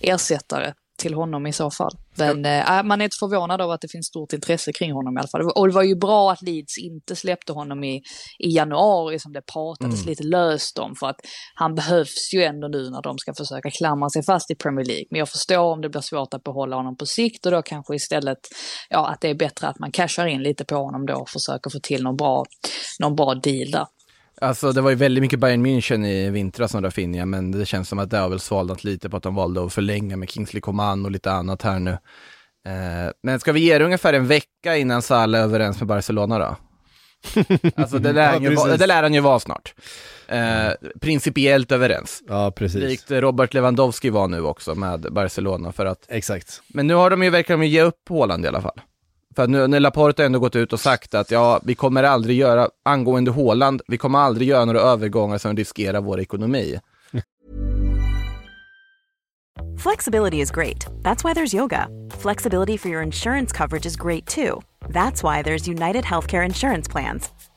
ersättare till honom i så fall. Men äh, man är inte förvånad av att det finns stort intresse kring honom i alla fall. Och det var ju bra att Leeds inte släppte honom i, i januari som det pratades mm. lite löst om. För att han behövs ju ändå nu när de ska försöka klamra sig fast i Premier League. Men jag förstår om det blir svårt att behålla honom på sikt och då kanske istället ja, att det är bättre att man cashar in lite på honom då och försöker få till någon bra, någon bra deal där. Alltså det var ju väldigt mycket Bayern München i vintras som Rafinha, men det känns som att det har väl svalnat lite på att de valde att förlänga med Kingsley Coman och lite annat här nu. Eh, men ska vi ge det ungefär en vecka innan Salah är överens med Barcelona då? alltså det lär, han ju, ja, det lär han ju vara snart. Eh, principiellt överens. Ja, precis. Likt Robert Lewandowski var nu också med Barcelona för att... Exakt. Men nu har de ju, verkar de ge upp Håland i alla fall. För nu när Laporte ändå gått ut och sagt att ja, vi kommer aldrig göra, angående Håland, vi kommer aldrig göra några övergångar som riskerar vår ekonomi. Flexibility is great. That's why there's yoga. Flexibility for your insurance coverage is great too. That's why there's United Healthcare Insurance Plans.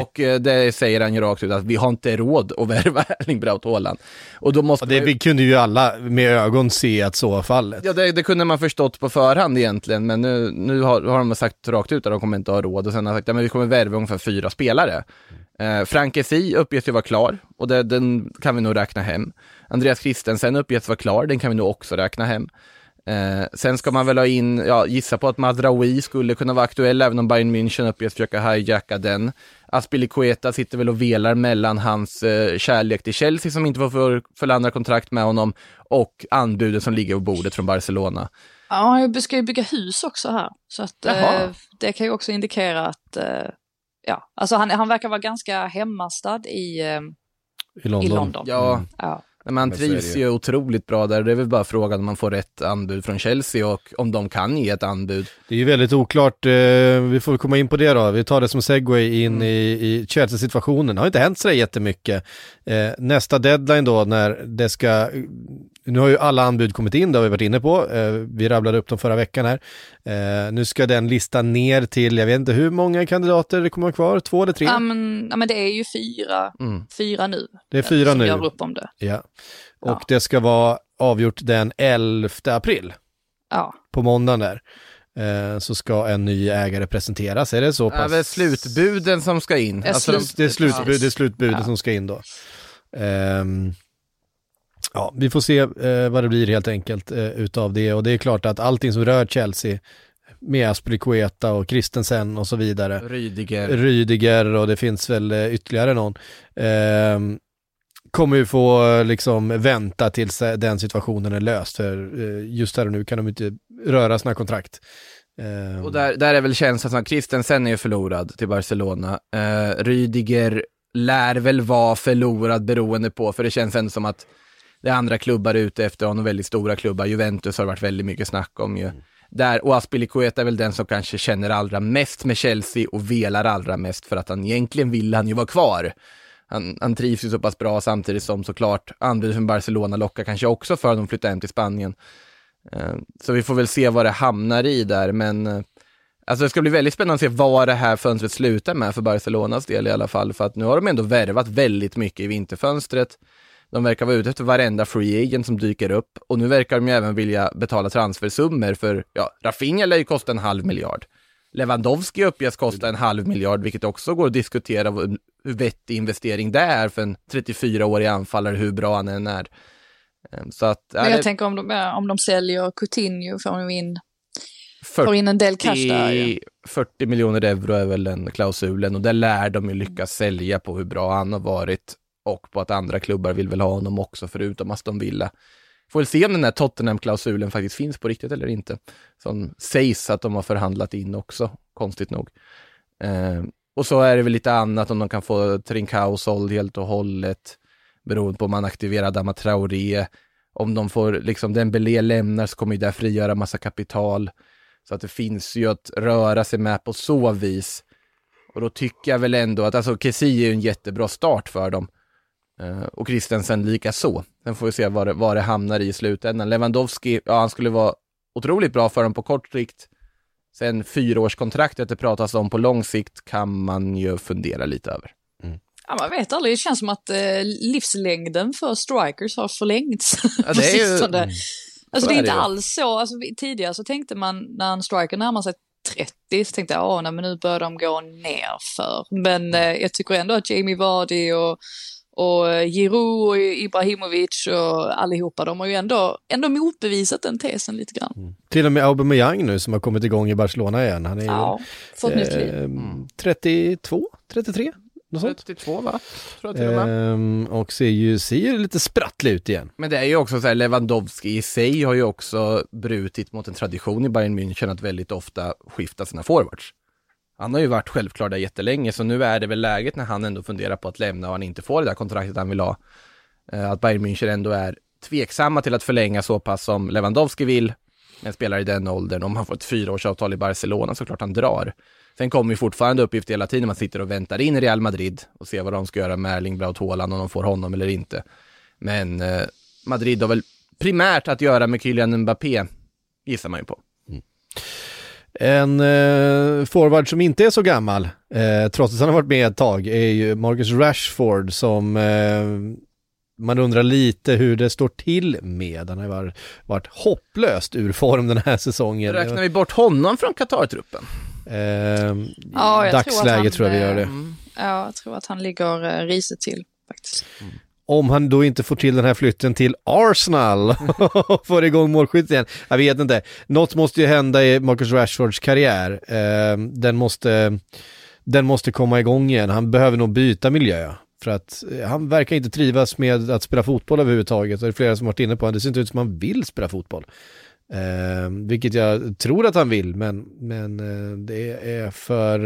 och eh, det säger han ju rakt ut att vi har inte råd att värva Erling Braut Haaland. Och då måste och det vi... kunde ju alla med ögon se att så var fallet. Ja, det, det, kunde man förstått på förhand egentligen, men nu, nu har, har de sagt rakt ut att de kommer inte ha råd och sen har de sagt att ja, vi kommer värva ungefär fyra spelare. Eh, Frank Esi uppges ju vara klar och det, den kan vi nog räkna hem. Andreas Christensen uppges vara klar, den kan vi nog också räkna hem. Eh, sen ska man väl ha in, ja, gissa på att Madraoui skulle kunna vara aktuell, även om Bayern München uppges försöka hijacka den. Aspilicueta sitter väl och velar mellan hans eh, kärlek till Chelsea som inte får för, förlandra kontrakt med honom och anbuden som ligger på bordet från Barcelona. Ja, jag ska ju bygga hus också här, så att eh, det kan ju också indikera att, eh, ja, alltså han, han verkar vara ganska hemmastad i, eh, I London. I London. Ja. Mm. ja. Men man trivs ju otroligt bra där. Det är väl bara frågan om man får rätt anbud från Chelsea och om de kan ge ett anbud. Det är ju väldigt oklart. Eh, vi får komma in på det då. Vi tar det som segway in mm. i, i Chelsea-situationen. Det har inte hänt så jättemycket. Eh, nästa deadline då när det ska nu har ju alla anbud kommit in, det har vi varit inne på. Eh, vi rabblade upp dem förra veckan här. Eh, nu ska den listan ner till, jag vet inte hur många kandidater det kommer vara kvar, två eller tre? Ja men, ja, men det är ju fyra, mm. fyra nu. Det är fyra som nu. gör upp om det. Ja. Och ja. det ska vara avgjort den 11 april. Ja. På måndagen där. Eh, så ska en ny ägare presenteras, är det så pass? Ja, det är slutbuden som ska in. Alltså, det är slutbud, det är slutbuden ja. som ska in då. Um, Ja, vi får se eh, vad det blir helt enkelt eh, utav det och det är klart att allting som rör Chelsea med Aspilicueta och Christensen och så vidare. Rydiger. Rydiger och det finns väl eh, ytterligare någon. Eh, kommer ju få liksom vänta tills den situationen är löst för eh, just här och nu kan de inte röra sina kontrakt. Eh, och där, där är väl känslan som Christensen är ju förlorad till Barcelona. Eh, Rydiger lär väl vara förlorad beroende på, för det känns ändå som att det är andra klubbar ute efter honom, väldigt stora klubbar. Juventus har det varit väldigt mycket snack om ju. Mm. Där, och Aspilicueta är väl den som kanske känner allra mest med Chelsea och velar allra mest för att han egentligen vill han ju vara kvar. Han, han trivs ju så pass bra samtidigt som såklart anbudet från Barcelona lockar kanske också för honom att flytta hem till Spanien. Eh, så vi får väl se vad det hamnar i där, men eh, Alltså det ska bli väldigt spännande att se vad det här fönstret slutar med för Barcelonas del i alla fall, för att nu har de ändå värvat väldigt mycket i vinterfönstret. De verkar vara ute efter varenda free agent som dyker upp och nu verkar de ju även vilja betala transfersummor för, ja, Rafinha lär ju kosta en halv miljard. Lewandowski uppges kosta en halv miljard, vilket också går att diskutera hur vettig investering det är för en 34-årig anfallare, hur bra han än är. Ehm, så att, Men jag det... tänker om de, om de säljer Coutinho får de in, 40, får in en del cash där. 40 miljoner euro är väl den klausulen och det lär de ju lyckas sälja på hur bra han har varit och på att andra klubbar vill väl ha honom också, förutom Aston Villa. Får väl se om den här Tottenham-klausulen faktiskt finns på riktigt eller inte. Som sägs att de har förhandlat in också, konstigt nog. Eh, och så är det väl lite annat om de kan få Trincao såld helt och hållet, beroende på om man aktiverar Dama Traoré. Om de får, liksom Dembélé lämnar så kommer ju det frigöra massa kapital. Så att det finns ju att röra sig med på så vis. Och då tycker jag väl ändå att, alltså Kessie är ju en jättebra start för dem. Uh, och Christensen lika så. Sen får vi se vad det, vad det hamnar i slutändan. Lewandowski, ja han skulle vara otroligt bra för dem på kort sikt. Sen fyraårskontraktet det pratas om på lång sikt kan man ju fundera lite över. Mm. Ja, man vet aldrig, det känns som att eh, livslängden för strikers har förlängts ja, det är ju... mm. Alltså det är, är inte alls så, alltså, tidigare så tänkte man när en striker närmar sig 30 så tänkte jag, åh nej men nu börjar de gå ner för. Men eh, jag tycker ändå att Jamie Vardy och och eh, Giroud och Ibrahimovic och allihopa, de har ju ändå, ändå motbevisat den tesen lite grann. Mm. Till och med Aubameyang nu som har kommit igång i Barcelona igen. Han är ja, ju, fått nytt liv. Eh, 32, 33? Något 32 va? Tror jag till och med. Ehm, och ser ju, ser ju lite sprattlig ut igen. Men det är ju också så här, Lewandowski i sig har ju också brutit mot en tradition i Bayern München att väldigt ofta skifta sina forwards. Han har ju varit självklar där jättelänge, så nu är det väl läget när han ändå funderar på att lämna och han inte får det där kontraktet han vill ha. Eh, att Bayern München ändå är tveksamma till att förlänga så pass som Lewandowski vill, en spelare i den åldern. Om han får ett fyraårsavtal i Barcelona så klart han drar. Sen kommer ju fortfarande uppgift hela tiden, man sitter och väntar in Real Madrid och ser vad de ska göra med Erling Braut Haaland, om de får honom eller inte. Men eh, Madrid har väl primärt att göra med Kylian Mbappé, gissar man ju på. Mm. En eh, forward som inte är så gammal, eh, trots att han har varit med ett tag, är ju Marcus Rashford som eh, man undrar lite hur det står till med. Han har varit, varit hopplöst ur form den här säsongen. Räknar vi bort honom från Qatar-truppen? Eh, ja, dagsläget tror, han, tror jag vi gör det. Mm. Ja, jag tror att han ligger eh, riset till faktiskt. Mm om han då inte får till den här flytten till Arsenal och får igång målskyttet igen. Jag vet inte. Något måste ju hända i Marcus Rashfords karriär. Eh, den, måste, den måste komma igång igen. Han behöver nog byta miljö. För att eh, han verkar inte trivas med att spela fotboll överhuvudtaget. Det är flera som varit inne på det. det ser inte ut som han vill spela fotboll. Eh, vilket jag tror att han vill, men, men det är för,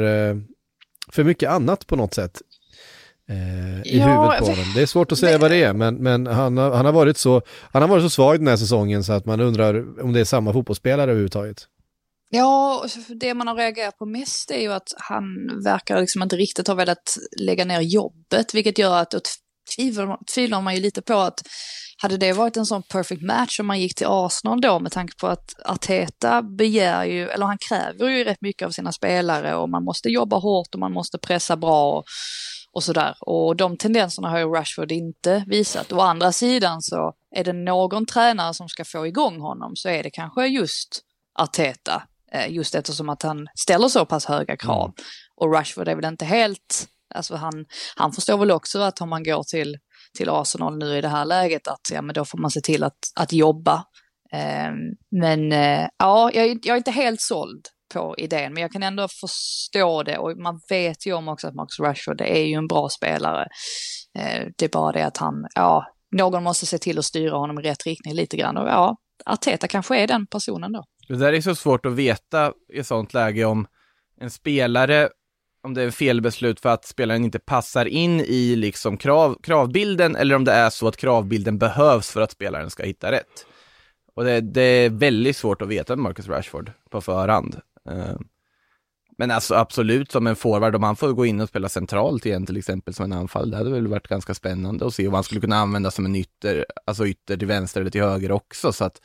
för mycket annat på något sätt eh, i ja, huvudet på honom. Det är svårt att säga men, vad det är, men, men han, har, han, har varit så, han har varit så svag den här säsongen så att man undrar om det är samma fotbollsspelare överhuvudtaget. Ja, det man har reagerat på mest är ju att han verkar liksom inte riktigt ha velat lägga ner jobbet, vilket gör att då tvivlar man ju lite på att hade det varit en sån perfect match om man gick till Arsenal då med tanke på att Arteta begär ju, eller han kräver ju rätt mycket av sina spelare och man måste jobba hårt och man måste pressa bra. Och och sådär. Och de tendenserna har ju Rashford inte visat. Å andra sidan så är det någon tränare som ska få igång honom så är det kanske just Arteta. Eh, just eftersom att han ställer så pass höga krav. Mm. Och Rashford är väl inte helt, alltså han, han förstår väl också att om man går till, till Arsenal nu i det här läget att ja men då får man se till att, att jobba. Eh, men eh, ja, jag, jag är inte helt såld på idén, men jag kan ändå förstå det och man vet ju om också att Marcus Rashford det är ju en bra spelare. Eh, det är bara det att han, ja, någon måste se till att styra honom i rätt riktning lite grann och ja, Arteta kanske är den personen då. Det där är så svårt att veta i ett sånt läge om en spelare, om det är felbeslut för att spelaren inte passar in i liksom krav, kravbilden eller om det är så att kravbilden behövs för att spelaren ska hitta rätt. Och det, det är väldigt svårt att veta med Marcus Rashford på förhand. Eh, men alltså absolut som en forward, om han får gå in och spela centralt igen till exempel som en anfall, det hade väl varit ganska spännande att se om han skulle kunna användas som en ytter, alltså ytter till vänster eller till höger också. Så att,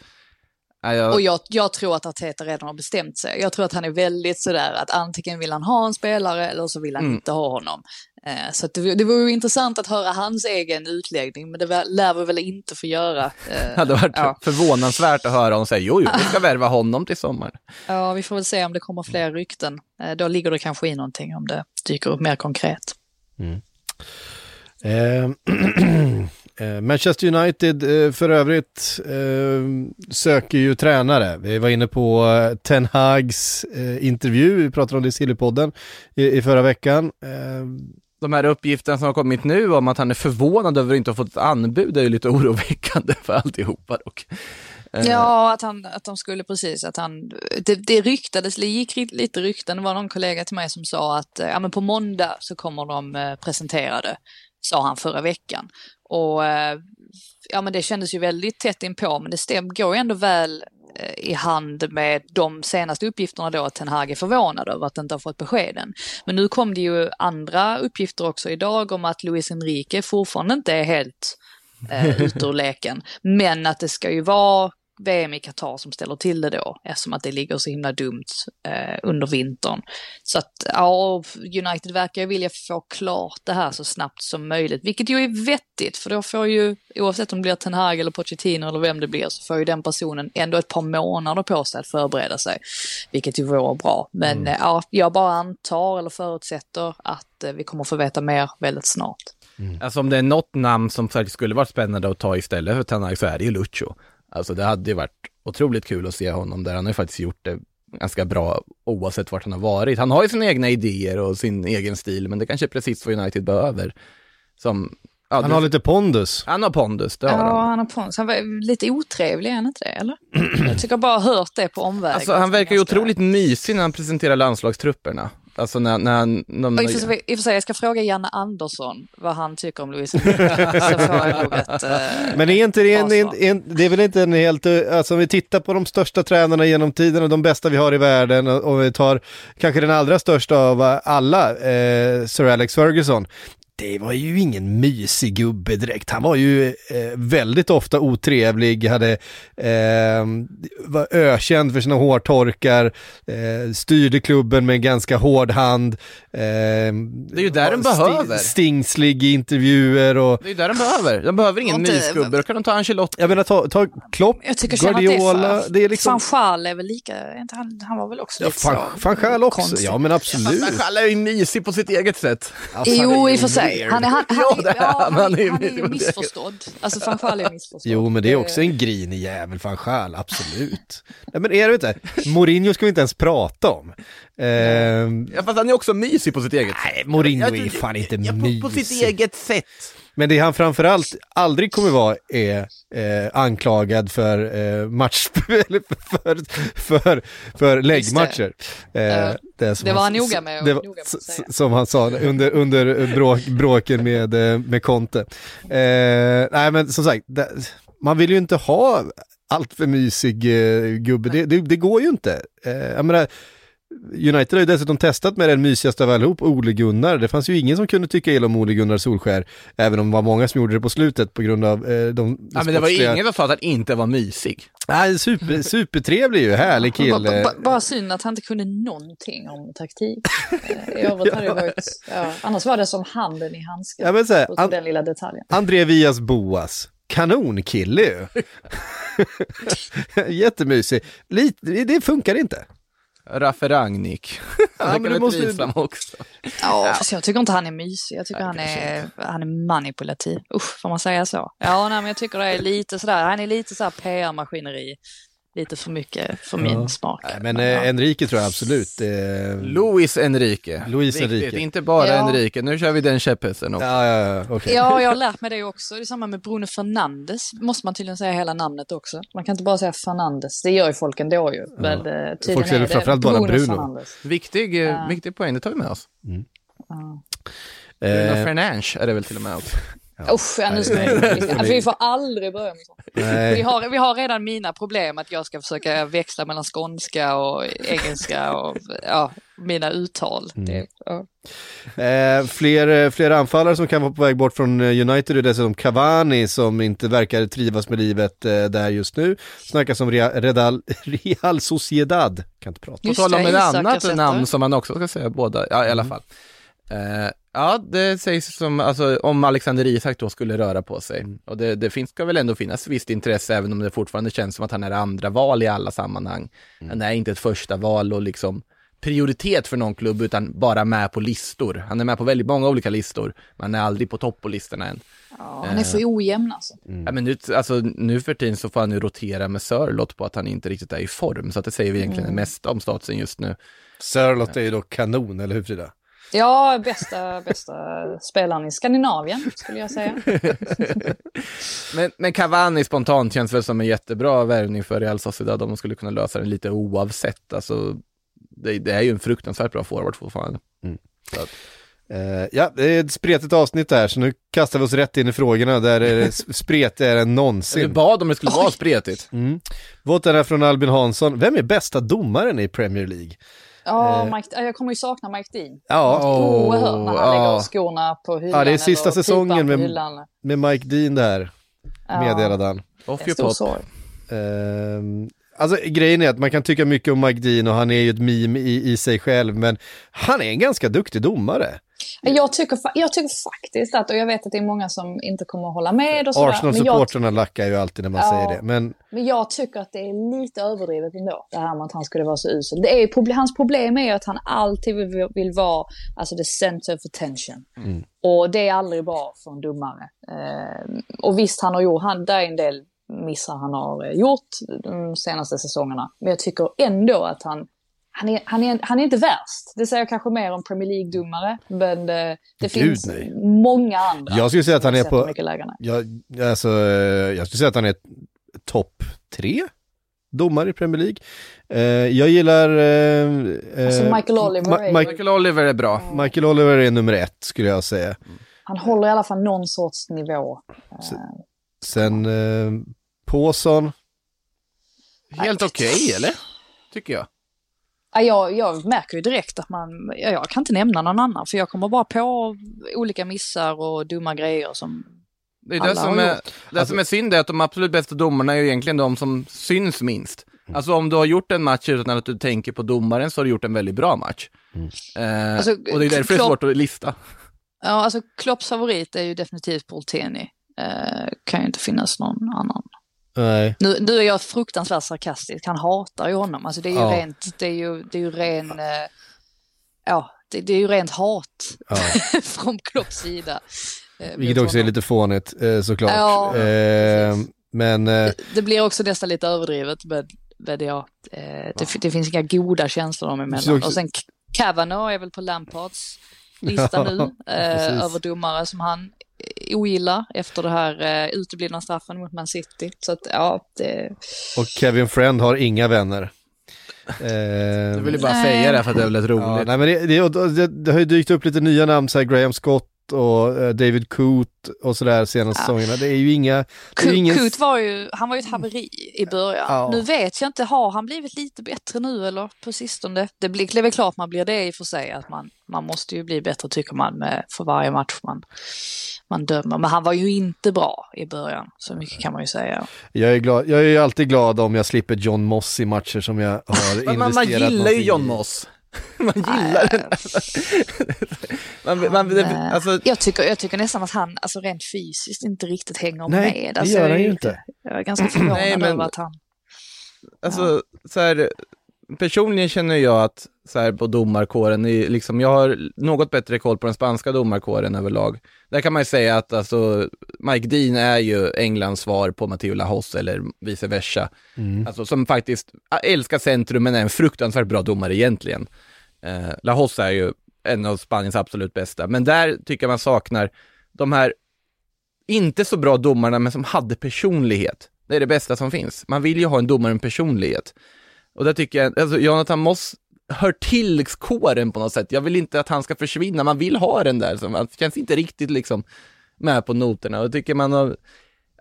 ja, jag... Och jag, jag, tror att Arteta redan har bestämt sig. Jag tror att han är väldigt sådär att antingen vill han ha en spelare eller så vill han mm. inte ha honom. Eh, Så att det, det vore ju intressant att höra hans egen utläggning, men det lär vi väl inte få göra. Eh, Det hade varit ja. förvånansvärt att höra honom säga jo, jo, vi ska värva honom till sommaren. ja, vi får väl se om det kommer fler rykten. Eh, Då ligger det kanske i någonting om det dyker upp mer konkret. Eh, eh, Manchester United eh, för övrigt eh, söker ju tränare. Vi var inne på eh, Ten Hags eh, intervju, vi pratade om det i Sillypodden i, i förra veckan. De här uppgifterna som har kommit nu om att han är förvånad över att inte ha fått ett anbud är ju lite oroväckande för alltihopa dock. Eh, ja, att, han, att de skulle precis, att han, det, det ryktades, det gick lite rykten, det var någon kollega till mig som sa att eh, ja, men på måndag så kommer de presenterade, presentera det, sa han förra veckan. Och ja, men det kändes ju väldigt tätt inpå, men det stäm, går ju ändå väl i hand med de senaste uppgifterna då att Ten Hag är förvånad över att inte ha fått beskeden. Men nu kom det ju andra uppgifter också idag om att Luis Enrique fortfarande inte är helt eh, ut ur leken. Men att det ska ju vara VM i Qatar som ställer till det då, eftersom att det ligger så himla dumt eh, under vintern. Så att ja, United verkar ju vilja få klart det här så snabbt som möjligt, vilket ju är vettigt, för då får ju, oavsett om det blir Ten Hag eller Pochettino eller vem det blir, så får ju den personen ändå ett par månader på sig att förbereda sig, vilket ju vore bra. Men eh, ja, jag bara antar eller förutsätter att eh, vi kommer få veta mer väldigt snart. Alltså om det är något namn som faktiskt skulle varit spännande att ta istället för Tanag så är det ju Lucho. Alltså det hade ju varit otroligt kul att se honom där. Han har ju faktiskt gjort det ganska bra oavsett vart han har varit. Han har ju sina egna idéer och sin egen stil, men det kanske är precis vad United behöver. Som, ja, han du- har lite pondus. han har pondus, det har Ja, han. han har pons. Han var lite otrevlig, är han inte det? Eller? Jag tycker jag bara har hört det på omvägar. Alltså han verkar ju Ganska- otroligt mysig när han presenterar landslagstrupperna. Alltså när, när. De, Och I och, för sig, jag ska fråga Janne Andersson vad han tycker om Louise Så får jag nog ett... eh, Men är inte det, en, en, en, det är väl inte en helt, eh, alltså om vi tittar på de största tränarna genom tiden och de bästa vi har i världen och, och vi tar kanske den allra största av alla, eh, Sir Alex Ferguson. Det var ju ingen mysig gubbe direkt. Han var ju eh, väldigt ofta otrevlig, hade, eh, var ökänd för sina hårtorkar, eh, styrde klubben med en ganska hård hand. Eh, det är ju där den behöver. Stingslig i intervjuer och Det är ju där de behöver. De behöver ingen mysgubbe, då kan de ta Ancelotti. jag menar ta, ta Klopp, Jag tycker känna att det Guardiola, är, det är liksom... Van Schaal är väl lika, han, han var väl också Ja, lite fan, så fan själv också, konstig. ja men absolut. Men Challe är ju mysig på sitt eget sätt. Alltså, Jo, i och för sig. Weird. Han är, han, han, Ja, är- det är ja, han. han, Han är är, han är mysig ju missförstådd. Alltså van Schaal är missförstådd. Jo, men det är också en grinig jävel, fan själv, absolut. Nej men är det inte, Mourinho ska vi inte ens prata om. Ehm, Ja, fast han är också mysig på sitt eget sätt. nej, Mourinho är fan inte ja, mysig. på, på sitt eget sätt. Men det han framförallt aldrig kommer vara är eh, anklagad för eh, match, eller för, för, för läggmatcher. Eh, det, Det var han noga med att- det var- noga med att s- säga. Som han sa under, under bråk, bråken med, eh, med Conte. Eh, nej men som sagt, det, man vill ju inte ha allt för mysig eh, gubbe, det, det, det går ju inte. Eh, jag menar, United har ju dessutom testat med den mysigaste av allihop, Ole Gunnar. Det fanns ju ingen som kunde tycka illa om Ole Gunnar Solskär, även om det var många som gjorde det på slutet på grund av eh, de Ja, men det var ju ingen som sa att han inte var mysig. Nej, super, supertrevlig ju, härlig Bara, kille. bara, bara synd att han inte kunde någonting om taktik. Eh, I övrigt hade det varit, ja, annars var det som handen i handsken. Ja, men så här, an- den lilla detaljen. André Vias Boas, kanonkille ju. Jättemysig. Lite, det funkar inte. Raffe Rangnick. Ja, Han men verkar du väl måste- trivsam också. Ja, fast jag tycker inte han är mysig. Jag tycker Nej, han, är, han är manipulativ. Usch, får man säga så? Ja, nej, men jag tycker det är lite sådär. Han är lite sådär PR-maskineri. Lite för mycket för min smak. Nej, men eh, Enrique tror jag absolut. Eh, Luis Enrique. Luis Viktigt, Enrique. inte bara Ja. Enrique. Nu kör vi den käpphästen också. ja, ja, ja, okej. Ja, jag har lärt mig det också. Det är samma med Bruno Fernandes. Måste man tydligen säga hela namnet också. Man kan inte bara säga Fernandes. Det gör ju folk ändå ju. Men eh, Folk säger framförallt bara Bruno. Fernandes. Viktig, eh, Ja. viktig poäng, det tar vi med oss. Bruno Eh, Fernandes är det väl till och med också. Usch, ja, nu ska Nej, jag, nej, alltså, vi får aldrig börja med sånt. Vi nej. har, vi har redan mina problem att jag ska försöka växla mellan skånska och engelska och ja, mina uttal. Mm. Det, ja. Eh, fler, eh, fler anfallare som kan vara på väg bort från eh, United är dessutom Cavani som inte verkar trivas med livet eh, där just nu. Snackas om Real, Real, Real Sociedad. Kan inte prata. På tal om ett annat namn som man också ska säga båda, ja i alla fall. Eh, Ja, det sägs som, alltså om Alexander Isak då skulle röra på sig. Mm. Och det, det finns, ska väl ändå finnas visst intresse, även om det fortfarande känns som att han är andra val i alla sammanhang. Mm. Han är inte ett första val och liksom prioritet för någon klubb, utan bara med på listor. Han är med på väldigt många olika listor, men han är aldrig på topp på listorna än. Ja, han är för ojämn alltså. Ja, men nu, alltså, nu för tiden så får han ju rotera med Sörlott på att han inte riktigt är i form, så att det säger vi egentligen Mm. det mesta om statusen just nu. Sörlott är ju då kanon, eller hur Frida? Ja, bästa, bästa spelaren i Skandinavien skulle jag säga. Men, men Cavani spontant känns väl som en jättebra värvning för Real Sociedad om de skulle kunna lösa den lite oavsett. Alltså, det, det är ju en fruktansvärt bra forward fortfarande. Så att, Eh, ja, det är ett spretigt avsnitt där, så nu kastar vi oss rätt in i frågorna där är det spretigare än du någonsin. bad om det skulle vara spretigt. Mm. Voten är från Albin Hansson. Vem är bästa domaren i Premier League? Ja, Eh. Mike, jag kommer ju sakna Mike Dean. Ja, Oerhört när han lägger skorna på hyllan. Ja, det är sista eller säsongen med- med Mike Dean där, Ja, meddelade han. Off your pop. Alltså grejen är att man kan tycka mycket om Dean och han är ju ett meme i, i sig själv, men han är en ganska duktig domare. Jag tycker, jag tycker faktiskt att, och jag vet att det är många som inte kommer att hålla med och sådär, Arsenal-supportrarna lackar ju alltid när man Ja. säger det, men men jag tycker att det är lite överdrivet ändå, det här med att han skulle vara så usel. Det är, hans problem är att han alltid vill, vill vara alltså the center of attention. Mm. Och det är aldrig bra för en domare. Eh, och visst, han har gjort, han, där är en del missar han har eh, gjort de senaste säsongerna. Men jag tycker ändå att han, han är, han, är, han är inte värst. Det säger jag kanske mer om Premier League-domare, men det, det Gud, finns nej. många andra. Jag skulle säga att han är på- jag, alltså, eh, jag skulle säga att han är topp tre domare i Premier League. Eh, jag gillar... eh, Alltså, eh, Michael Oliver Ma- är Michael Oliver är bra. Michael Oliver är nummer ett skulle jag säga. Han håller i alla fall någon sorts nivå. Sen eh, Påsson, Helt okej, eller? Tycker jag. Ja, jag, jag märker ju direkt att man, ja, jag kan inte nämna någon annan för jag kommer bara på olika missar och dumma grejer som, Det, är Alla det, som har är, gjort. det Alltså- som är synd är att de absolut bästa domarna är ju egentligen de som syns minst. Mm. Alltså om du har gjort en match utan att du tänker på domaren så har du gjort en väldigt bra match. Mm. Eh, Alltså, och det är därför det är Klopp- svårt att lista. ja alltså Klopps favorit är ju definitivt Bolteni. Eh, kan ju inte finnas någon annan. Nej. Nu, nu är jag fruktansvärt sarkastisk, han hatar ju honom. Alltså det är ju Ja. rent, det är ju, det är ju ren, eh, ja, det, det är ju rent hat Ja. från Klopps sida. eh, Vilket också är lite fånigt eh, såklart. Ja, eh, men eh, Det blir också nästan lite överdrivet, men, men ja, eh, det, det finns inga goda känslor dem emellan. också- Och sen Kavanaugh är väl på Lampards lista nu, eh, över domare som han eh, ogillar efter det här eh, uteblivna straffen mot Man City. Så att ja, det, och Kevin Friend har inga vänner. Eh, Jag vill ju bara Nej. säga det för att det är väldigt roligt. Ja, nej, men det, det, det, det har ju dykt upp lite nya namn, så här Graham Scott och eh, David Coote och sådär senaste Ja. säsongerna. Det är ju inga... Är Kut, ingen... Var ju, han var ju ett haveri i början. Ja. Nu vet jag inte, har han blivit lite bättre nu eller på sistone? Det, blir, det är väl klart man blir det i och för sig, att man, man måste ju bli bättre tycker man med, för varje match man, man dömer. Men han var ju inte bra i början, så mycket kan man ju säga. Jag är, glad, jag är ju alltid glad om jag slipper John Moss i matcher som jag har Men man, investerat man gillar ju John i. Man gillar den. man, man, det, Eh, alltså, jag, tycker, jag tycker nästan att han alltså rent fysiskt inte riktigt hänger Nej, med. det Alltså, gör jag han ju inte. Jag är ganska förvånad Nej, men- över att han... alltså så här, personligen känner jag att så här, på domarkåren, i, liksom, jag har något bättre koll på den spanska domarkåren överlag. Där kan man ju säga att alltså, Mike Dean är ju Englands svar på Matteo Lahoz eller vice versa. Mm. Alltså som faktiskt älskar centrum men är en fruktansvärt bra domare egentligen. Eh, Lahoz är ju en av Spaniens absolut bästa, men där tycker jag man saknar de här inte så bra domarna men som hade personlighet. Det är det bästa som finns. Man vill ju ha en domare med personlighet. Och där tycker jag, alltså Jonathan Moss hör till kåren på något sätt. Jag vill inte att han ska försvinna, man vill ha den där. Som, det känns inte riktigt liksom med på noterna. Och jag tycker man har,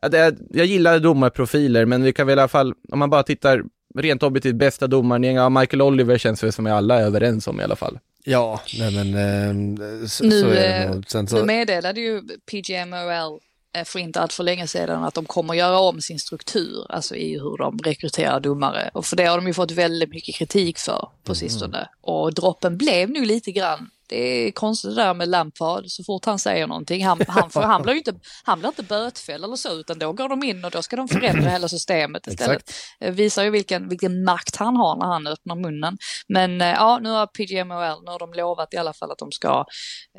ja, det är, jag gillar domarprofiler, men vi kan väl i alla fall, om man bara tittar rent objektivt, bästa domaren, ja, Michael Oliver känns väl som vi alla är överens om i alla fall. Ja, nej men eh, så, Nu, så är det eh, nog. Sen Nu så, meddelade ju PGMOL för inte allt för länge sedan att de kommer göra om sin struktur, alltså i hur de rekryterar domare. Och för det har de ju fått väldigt mycket kritik för på sistone. Och droppen blev nu lite grann det är konstigt det där med Lampard, så fort han säger någonting, han, han, får, han, blir inte, han blir inte bötfälld eller så, utan då går de in och då ska de förändra hela systemet istället. Exakt. Visar ju vilken, vilken makt han har när han öppnar munnen. Men ja, nu har PGMOL, nu har de lovat i alla fall att de ska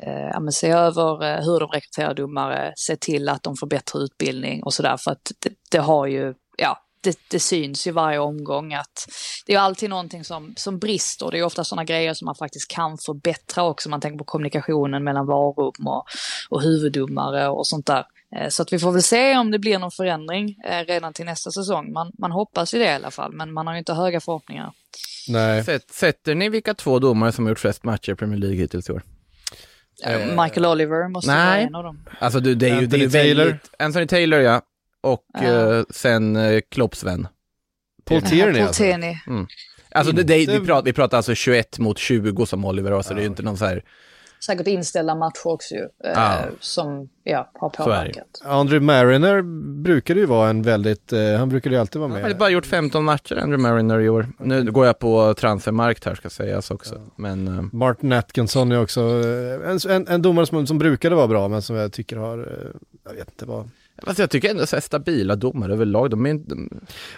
eh, se över eh, hur de rekryterar domare, se till att de får bättre utbildning och sådär, för att det, det har ju, ja, det, det, syns ju varje omgång att det är alltid någonting som, som brister. Det är ofta sådana grejer som man faktiskt kan förbättra också. Man tänker på kommunikationen mellan varum och, och huvuddomare och sånt där. Eh, så att vi får väl se om det blir någon förändring eh, redan till nästa säsong. Man, man hoppas ju det i alla fall, men man har ju inte höga förhoppningar. Nej. Sätter ni vilka två domare som har gjort flest matcher i Premier League hittills i år? Eh, Michael Oliver måste nej. vara en av dem. Alltså det, det är ju Anthony det är Taylor. Anthony Taylor ja. Och ja. Uh, sen uh, Klopps vän. Paul Tierney Paul alltså. Tierney. Mm. Alltså det, det, vi, pratar, vi pratar alltså 21 mot 20 som Oliver har, så ja. det är ju inte någon så här säkert inställda matcher också ju, eh, som ja, har påverkat. Andrew Mariner brukade ju vara en väldigt, eh, han brukade ju alltid vara med. Han har bara gjort 15 matcher, Andrew Mariner i år. Nu går jag på transfermarkt här ska sägas också. Ja. Men, uh... Martin Atkinson är också eh, en, en, en domare som, som brukade vara bra, men som jag tycker har, eh, jag vet inte vad Fast jag tycker ändå så här stabila domare överlag, de är inte...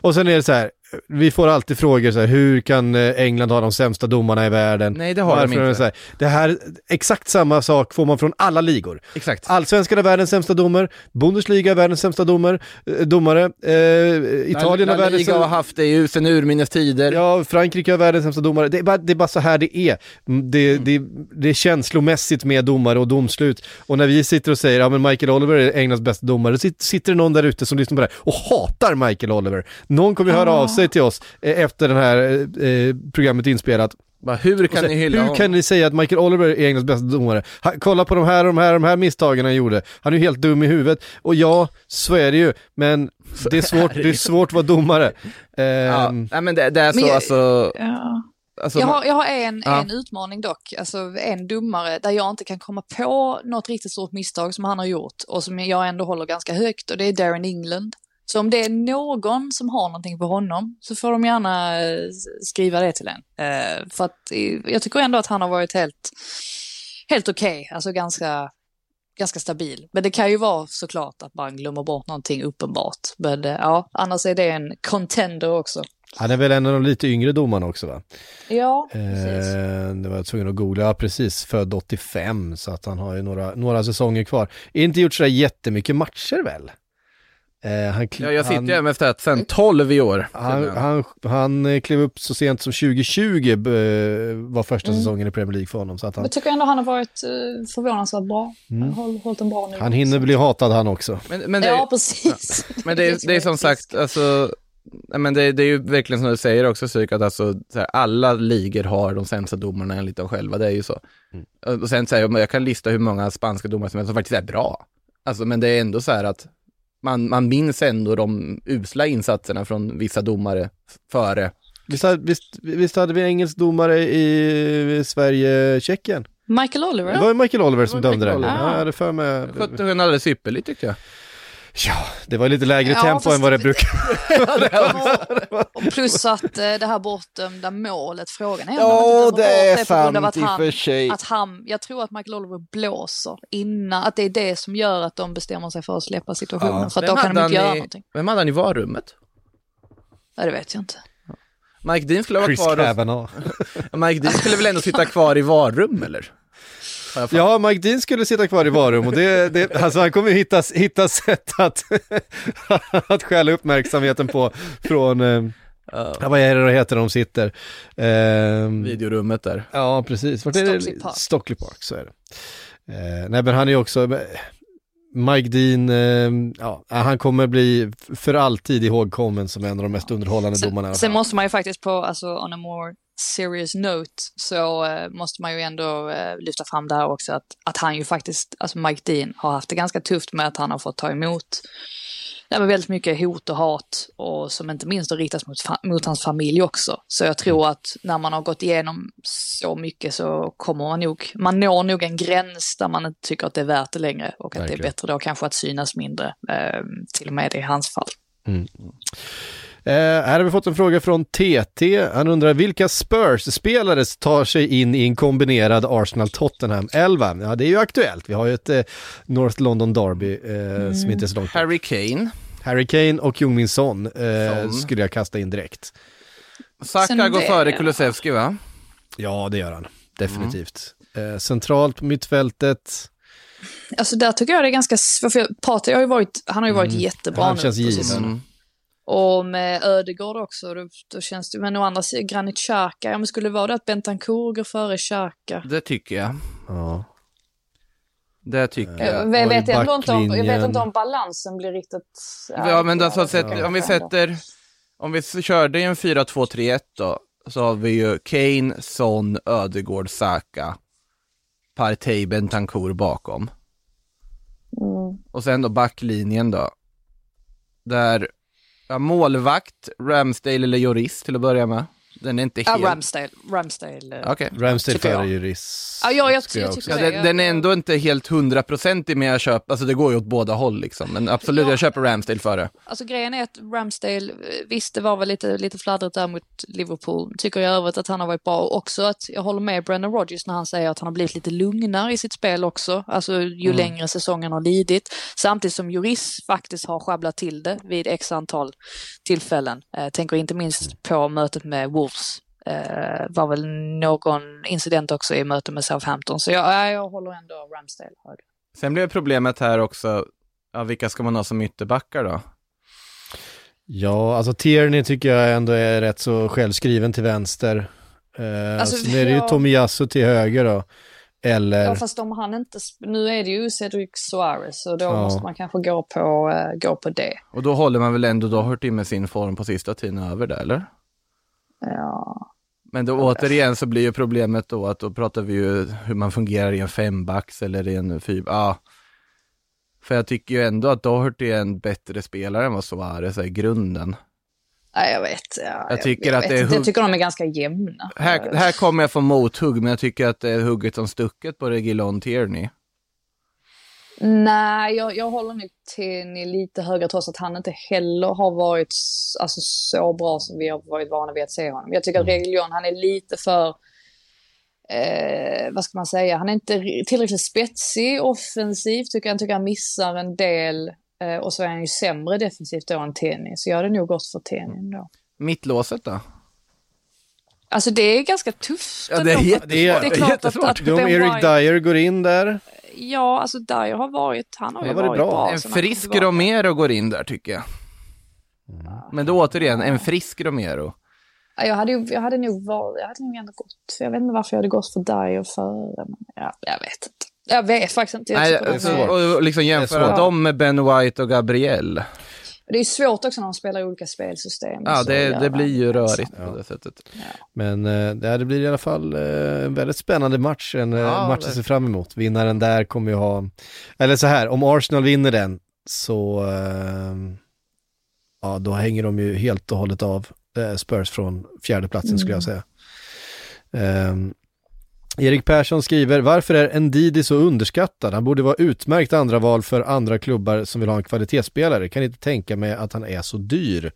Och sen är det så här, vi får alltid frågor så här, hur kan eh, England ha de sämsta domarna i världen? Nej, det har Varför de inte. Här, det här, exakt samma sak får man från alla ligor. Exakt. Allsvenskan är världens sämsta domare, Bundesliga är världens sämsta domare, eh, domare, eh, Italien är världens sämsta... har haft det ju sen urminnes tider. Ja, Frankrike är världens sämsta domare. Det är bara, det är bara så här det är. Mm, det, mm. det, det är känslomässigt med domare och domslut. Och när vi sitter och säger, ja men Michael Oliver är Englands bästa domare, så sitter det någon där ute som lyssnar på det här och hatar Michael Oliver. Någon kommer ju höra av sig till oss eh, efter det här eh, programmet inspelat. Bara, hur kan, ni, hylla hur kan ni säga att Michael Oliver är Englands bästa domare? Ha, kolla på de här, de här, de här misstagen han gjorde. Han är ju helt dum i huvudet. Och ja, så är det ju, men det är svårt, det är svårt att vara domare. Um, ja, nej, men det, det är så men, alltså... Ja. Alltså, jag, har, jag har en, ja. en utmaning dock, alltså en domare där jag inte kan komma på något riktigt stort misstag som han har gjort och som jag ändå håller ganska högt och det är Darren England. Så om det är någon som har någonting på honom så får de gärna eh, skriva det till en. Eh, för att jag tycker ändå att han har varit helt, helt okej, okay. alltså ganska, ganska stabil. Men det kan ju vara såklart att man glömmer bort någonting uppenbart. Men eh, ja, annars är det en contender också. Han är väl en av de lite yngre domarna också va? Ja, precis. Eh, det var jag tvungen att googla, ja, precis, född 85 så att han har ju några, några säsonger kvar. Inte gjort sådär jättemycket matcher väl? Eh, han, ja, jag sitter ju hem efter att sen 12 i år. Han, han, han eh, klev upp så sent som 2020 eh, var första mm. säsongen i Premier League för honom. Så att han... Jag tycker ändå han har varit eh, förvånansvärt bra. Mm. Håll, hållit en bra nivå. Han hinner bli hatad han också. Men, men det, ja, precis. Ja. Men det, är, det är som sagt, alltså, men det, det, är ju verkligen som du säger också Psyk, att alltså, här, alla ligor har de sämsta domarna enligt dem själva, det är ju så. Mm. Och sen säger jag, jag kan lista hur många spanska domare som, som faktiskt är bra. Alltså, men det är ändå så här att man, man minns ändå de usla insatserna från vissa domare före. Visst, visst, visst hade vi engelsk domare i Sverige-Tjeckien? Michael Oliver? Det var Michael Oliver som dömde det. Ja, jag hade för mig... Skötte hon alldeles ypperligt tyckte jag. Ja, det var lite lägre ja, tempo än vad det brukar vara. och plus att eh, det här bortdömda målet, frågan är Ja, det är sant i och för sig. Att han, jag tror att Michael Oliver blåser innan, att det är det som gör att de bestämmer sig för att släppa situationen. Ja. För att då kan de inte göra i, någonting. Vem hade han i varummet? Ja, det vet jag inte. Mike Dean skulle vara kvar. Mike Dean skulle väl ändå sitta kvar i varrum eller? Ja, Mike Dean skulle sitta kvar i varum och det, det, alltså han kommer hitta, hitta sätt att, att stjäla uppmärksamheten på från uh. Vad är det då heter de sitter? Uh, Videorummet där. Ja, precis. Vart är det? Stockley Park. Stockley Park, så är det. Uh, nej, men han är ju också, Mike Dean, uh, ja, han kommer bli för alltid ihågkommen som en av de mest underhållande sen, domarna. Sen måste man ju faktiskt på, alltså on a more serious note så uh, måste man ju ändå uh, lyfta fram det här också att, att han ju faktiskt, alltså Mike Dean har haft det ganska tufft med att han har fått ta emot ja, men väldigt mycket hot och hat och som inte minst har riktats mot, mot hans familj också. Så jag tror att när man har gått igenom så mycket så kommer man nog, man når nog en gräns där man inte tycker att det är värt det längre och att Verkligen. det är bättre då kanske att synas mindre, eh, till och med i hans fall. Mm. Här har vi fått en fråga från TT. Han undrar vilka Spurs-spelare tar sig in i en kombinerad Arsenal-Tottenham 11? Ja, det är ju aktuellt. Vi har ju ett eh, North London Derby eh, som inte är så långt. Harry Kane. Harry Kane och Jung Min Son eh, Son. skulle jag kasta in direkt. Saka går före Kulusevski va? Ja, det gör han. Definitivt. Eh, centralt på mittfältet. Alltså där tycker jag det är ganska, s- för Partey har ju varit, han har ju varit jättebra Han nu känns på given. Och med Ödegård också, då, då känns det, men å andra sidan, Granit Xhaka, ja men skulle det vara det att Bentancourt går före Xhaka? Det tycker jag. Ja. Det tycker Ja, jag. Jag, vet ändå inte om, jag vet inte om balansen blir riktigt... Ja men alltså, sätt, Ja. om vi sätter, om vi körde i en 4-2-3-1 då, så har vi ju Kane, Son, Ödegård, Saka, Partey, Bentancourt bakom. Mm. Och sen då backlinjen då. Där, ja, målvakt, Ramsdale eller Joris till att börja med. Den är inte Ja, helt... Ramsdale. Ramsdale. Ramsdale Tycker jag. före Juris. Ja, ja, jag, jag, också tycker Ja, det. den, den är ändå inte helt hundraprocentig men jag köper, alltså det går ju åt båda håll liksom. Men absolut, Ja. jag köper Ramsdale före. Alltså grejen är att Ramsdale, eh, visst det var väl lite, lite fladdrigt där mot Liverpool, tycker jag övrigt att han har varit bra och också att jag håller med Brendan Rodgers när han säger att han har blivit lite lugnare i sitt spel också, alltså ju Mm. längre säsongen har lidit. Samtidigt som Juris faktiskt har sjabblat till det vid x antal tillfällen. Eh, tänker inte minst på mötet med Wolves. Eh, var väl någon incident också i mötet med Southampton, så jag, ja, jag håller ändå Ramsdale högre. Sen blev problemet här också, ja vilka ska man ha som ytterbackar då? Ja, alltså Tierney tycker jag ändå är rätt så självskriven till vänster. Eh, Alltså, sen är det ju ja. Tomiyasu till höger då. Eller, Ja, fast om han inte... Nu är det ju Cedric Suarez, så då Ja. måste man kanske gå på, eh, gå på det. Och då håller man väl ändå Doherty med sin form på sista tiden över där, eller? Ja. Men då återigen så blir ju problemet då att då pratar vi ju hur man fungerar i en fembacks eller i en fyra, ja. För jag tycker ju ändå att Doherty är en bättre spelare än vad Suarez är i grunden. Nej, jag vet. Ja, Jag tycker att vet det är hugg- Jag tycker de är ganska jämna. Här, här kommer jag få mothugg, men jag tycker att det är hugget som stucket på Regilon Tierney. Nej, jag, jag håller nog till lite högre trots att han inte heller har varit alltså, så bra som vi har varit vana vid att se honom. Jag tycker att Reguilon, han är lite för, eh, vad ska man säga, han är inte tillräckligt spetsig offensivt tycker jag. Tycker han missar en del eh, och så är han ju sämre defensivt då än Tenny. Så jag hade nog gått för Tenny ändå. Mittlåset då? Alltså det är ganska tufft. Ja, det är jättesvårt. Det är- det är klart att, jättesvårt. att om Ben Eric Dyer går in där. Ja, alltså Dyer har varit, han har ju Han varit varit bra. bra. En frisk. Romero går in där tycker jag. Men då återigen, en frisk Romero. Ja, Jag hade, ju, jag hade nog varit, jag hade nog ändå gått, jag vet inte varför jag hade gått för Dyer före, men ja, jag vet inte. Jag vet faktiskt inte. Jag Nej, och, och liksom jämföra svårt. dem med Ben White och Gabriel. Det är svårt också när de spelar i olika spelsystem. Ja, det, det blir ju rörigt på det sättet. Men eh, det här blir i alla fall eh, en väldigt spännande match, en eh, Ja, match att se fram emot. Vinnaren där kommer ju ha, eller så här, om Arsenal vinner den så, eh, ja då hänger de ju helt och hållet av Spurs från fjärdeplatsen skulle jag säga. Ehm, Erik Persson skriver, varför är Ndidi så underskattad? Han borde vara utmärkt andra val för andra klubbar som vill ha en kvalitetsspelare. Kan inte tänka mig att han är så dyr.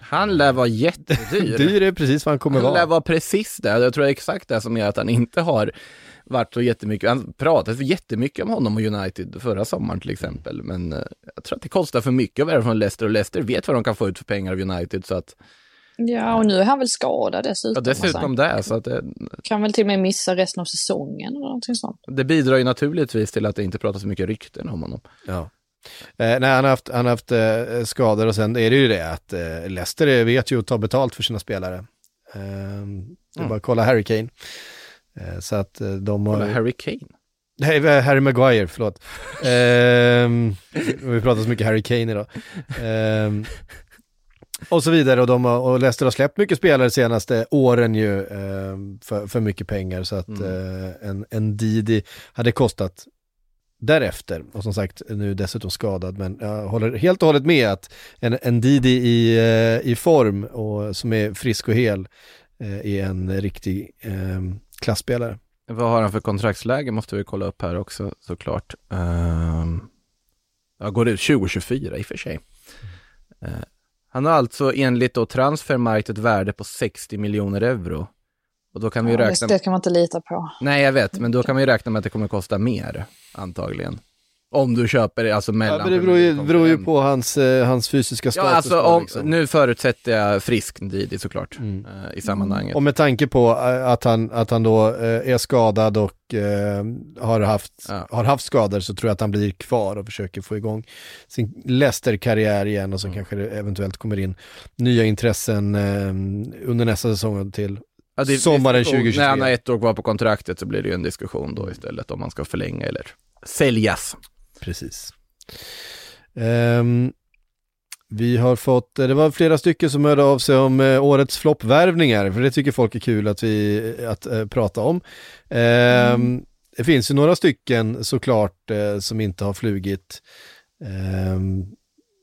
Han lär vara jättedyr. Dyr är precis vad han kommer Han lär vara. vara precis det. Jag tror det är exakt det som gör att han inte har varit så jättemycket. Han pratade jättemycket om honom och United förra sommaren till exempel. Men eh, jag tror att det kostar för mycket att vara från Leicester och Leicester vet vad de kan få ut för pengar av United. Så att, Ja, och nu är han väl skadad dessutom. ja, dessutom Alltså, det. Så att det, Kan väl till och med missa resten av säsongen eller någonting sånt. det bidrar ju naturligtvis till att det inte pratas så mycket rykten om honom. Ja. Eh, nej, han har haft, han har haft eh, skador och sen är det ju det att eh, Leicester vet ju att ta betalt för sina spelare. Eh, det är Mm. bara att kolla Harry Kane. Eh, så att eh, de har... Kolla Harry Kane. Nej, eh, Harry Maguire, förlåt. Ehm, vi pratar så mycket Harry Kane idag. Och så vidare och, de och Leicester har släppt mycket spelare de senaste åren ju ehm, för, för mycket pengar så att eh, en, en Didi hade kostat därefter och som sagt nu dessutom skadad men jag håller helt och hållet med att en, en Didi i, eh, i form och som är frisk och hel eh, är en riktig eh, klassspelare. Vad har han för kontraktsläge måste vi kolla upp här också såklart. Um, ja, går ut 2024 i och för sig. Eh, Han har alltså enligt då Transfermarkt ett värde på 60 miljoner euro. Och då kan vi Ja, räkna... det, det kan man inte lita på. Nej, jag vet, men då kan vi räkna med att det kommer kosta mer, antagligen. Om du köper det, alltså mellan... Ja, men det beror ju, beror ju på hans, eh, hans fysiska Ja, status. alltså då, om, liksom. nu förutsätter jag frisk Ndidi såklart, Mm. eh, i sammanhanget. Och med tanke på eh, att han, att han då eh, är skadad och eh, har, haft, Ja. har haft skador så tror jag att han blir kvar och försöker få igång sin Leicester-karriär igen och så Mm. kanske det eventuellt kommer in nya intressen eh, under nästa säsong till. Ja, det sommaren diskussion. 2023. När han har ett år kvar på kontraktet så blir det ju en diskussion då istället om man ska förlänga eller säljas. Precis. Ehm, vi har fått, eh, det var flera stycken som hörde av sig om eh, årets floppvärvningar, för det tycker folk är kul att vi att eh, prata om. Ehm, Det finns ju några stycken såklart eh, som inte har flugit. Ehm,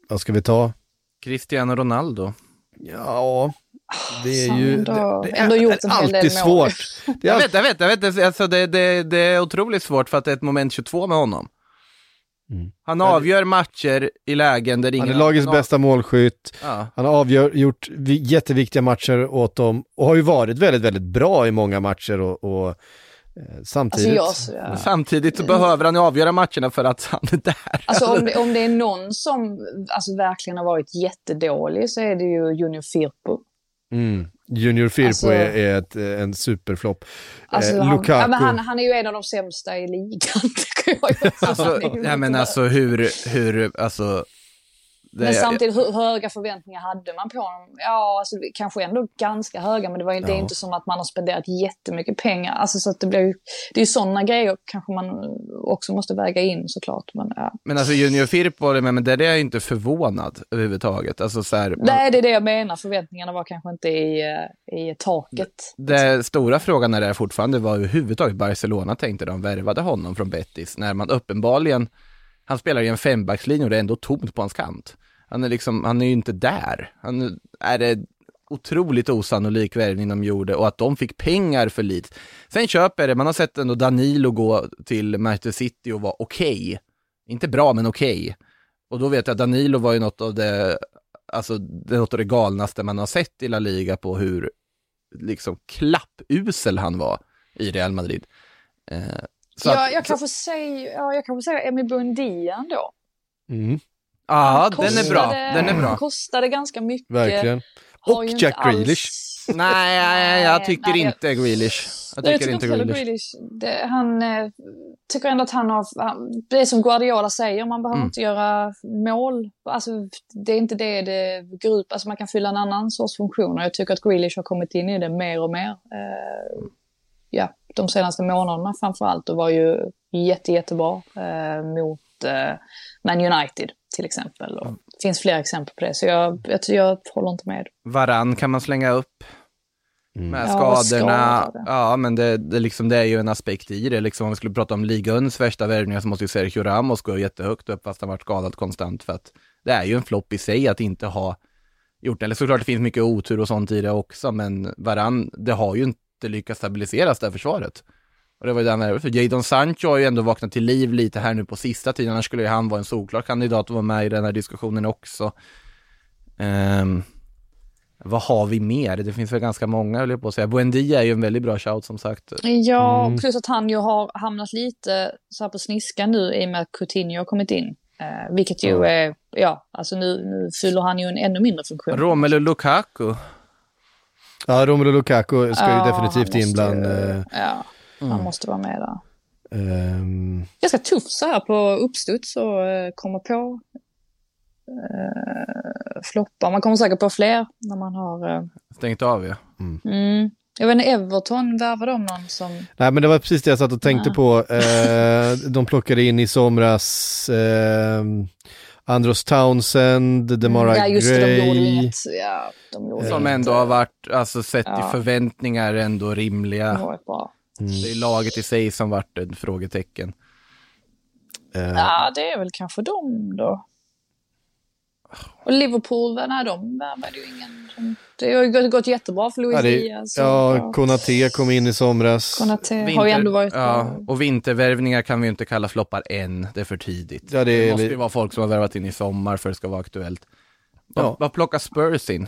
vad ska vi ta? Cristiano Ronaldo. Ja, det är ju ändå- det, det ändå är gjort en alltid svårt. Det är Jag vet, jag vet, jag vet, alltså det, det, det är otroligt svårt för att det är ett moment 22 med honom. Mm. Han avgör matcher i lägen där ingen han är lagets annan- bästa målskytt. Ja. Han har avgör, gjort vi- jätteviktiga matcher åt dem och har ju varit väldigt, väldigt bra i många matcher och, och eh, Alltså, samtidigt. jag, så- ja. Samtidigt så behöver han ju avgöra matcherna för att han är där. Alltså om det, om det är någon som alltså, verkligen har varit jättedålig så är det ju Junior Firpo. Mm. Junior Firpo Alltså- är, är ett, eh, en superflopp. Alltså, eh, han, Lukaku. ja, men han, han är ju en av de sämsta i ligan, tycker jag. ju. Alltså, ja, men alltså hur, hur, alltså. Det, Men samtidigt, hur höga förväntningar hade man på honom? Ja, alltså, kanske ändå ganska höga, men det, var, ju- det är Ja. inte som att man har spenderat jättemycket pengar. Alltså, så att det, blir det är ju sådana grejer kanske man också måste väga in såklart. Men, ja. Men alltså Junior Firpo, håller jag med, men där är jag inte förvånad överhuvudtaget. Alltså så här, man, Nej, det är det jag menar. Förväntningarna var kanske inte i, eh, i taket. det stora frågan är det fortfarande var överhuvudtaget Barcelona tänkte de värvade honom från Betis, när man uppenbarligen, han spelar i en fembackslinje och det är ändå tomt på hans kant. Han är liksom, han är ju inte där. Han är det otroligt osannolik värvning de gjorde och att de fick pengar för Leeds. Sen köper det, man har sett ändå Danilo gå till Manchester City och vara okej. Inte bra, men okej. Och då vet jag att Danilo var ju något av det, alltså det något av det galnaste man har sett i La Liga på hur liksom klappusel han var i Real Madrid. Eh, så Ja, att- jag kanske säger, ja, jag kanske säger Emi Buendia ändå. Mm, Ja, den är bra. Den är bra. Kostade ganska mycket. verkligen. Har Och ju inte Jack Grealish. alls- Nej, jag tycker nej, inte Grealish. Jag Nej, tycker inte heller Grealish. Grealish. Det, han eh, tycker ändå att han har, han, det är som Guardiola säger, man behöver Mm. inte göra mål. Alltså, det är inte det det går ut på. Alltså, man kan fylla en annan sorts funktion och jag tycker att Grealish har kommit in i det mer och mer. Eh, ja, de senaste månaderna framför allt och var ju jätte, jättebra eh, mot eh, Man United till exempel. Och det finns fler exempel på det, så jag, jag, jag håller inte med. Varann kan man slänga upp. Mm. Med Ja, skadorna. skadade. Ja, men det, det, liksom, det är ju en aspekt i det. Liksom, om vi skulle prata om ligans värsta värvningar så måste ju Sergio Ramos gå jättehögt upp fast han varit skadad konstant. För att det är ju en flopp i sig att inte ha gjort det. Eller såklart det finns mycket otur och sånt i det också, men Varann, det har ju inte lyckats stabiliseras det här försvaret. Och det var ju den här, för Jadon Sancho har ju ändå vaknat till liv lite här nu på sista tiden, annars skulle ju han vara en solklar kandidat att vara med i den här diskussionen också. Ehm, vad har vi mer? Det finns väl ganska många, höll jag på att säga. Buendia är ju en väldigt bra shout som sagt. Ja, Mm. plus att han ju har hamnat lite så här på sniskan nu i och med att Coutinho har kommit in. Eh, vilket ju Ja. är, ja, alltså nu, nu fyller han ju en ännu mindre funktion. Romelu Lukaku. Ja, Romelu Lukaku ska Ja, ju definitivt in bland... ju- eh, Ja, han Mm. måste vara med där. ehm, Ganska tufft så här på uppstuds och eh, komma på eh, floppar. Man kommer säkert på fler när man har... Eh, Stängt av ja. mm. Jag vet inte, Everton, värvade de någon som... Nej men det var precis det jag satt och tänkte Ja. på. Eh, de plockade in i somras eh, Andros Townsend, Demara ja, just det, de gjorde Gray. inget. Ja, de gjorde Som inget, ändå har varit, alltså sett Ja. i förväntningar ändå rimliga. har varit bra. Mm. Det är laget i sig som varit ett frågetecken. Eh, Ja, det är väl kanske de då. Och Liverpool, nej de värvade ju ingen. Det har ju gått, gått jättebra för Luis ja, det, Diaz. ja, Konate kom in i somras. Konate har ju ändå varit ja, bra. och vintervärvningar kan vi ju inte kalla floppar än, det är för tidigt. Ja, det det måste ju vara folk som har värvat in i sommar för att det ska vara aktuellt. Vad, Ja. plockar Spurs in?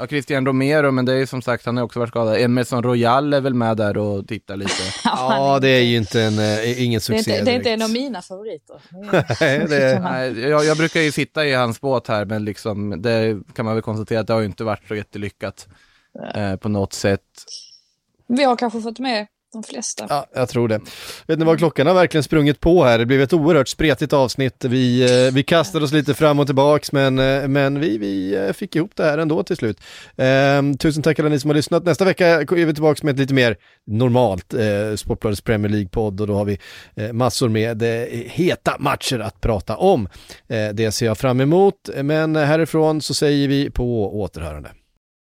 Ja, Christian Romero, men det är ju som sagt, han har också varit skadad. Emerson Royal är väl med där och tittar lite. Ja, det är ju inte en, eh, ingen det är succé inte, det är inte en av mina favoriter. Nej, det är- Nej, jag, jag brukar ju sitta i hans båt här, men liksom, det kan man väl konstatera att det har ju inte varit så jättelyckat eh, på något sätt. Vi har kanske fått med de flesta. Ja, jag tror det. Vet ni vad, klockan har verkligen sprungit på här. Det blev ett oerhört spretigt avsnitt. Vi, eh, vi kastade oss lite fram och tillbaks, men, eh, men vi, vi eh, fick ihop det här ändå till slut. Eh, tusen tack alla ni som har lyssnat. Nästa vecka är vi tillbaka med ett lite mer normalt eh, Sportbladets Premier League-podd och då har vi eh, massor med eh, heta matcher att prata om. Eh, det ser jag fram emot, men härifrån så säger vi på återhörande.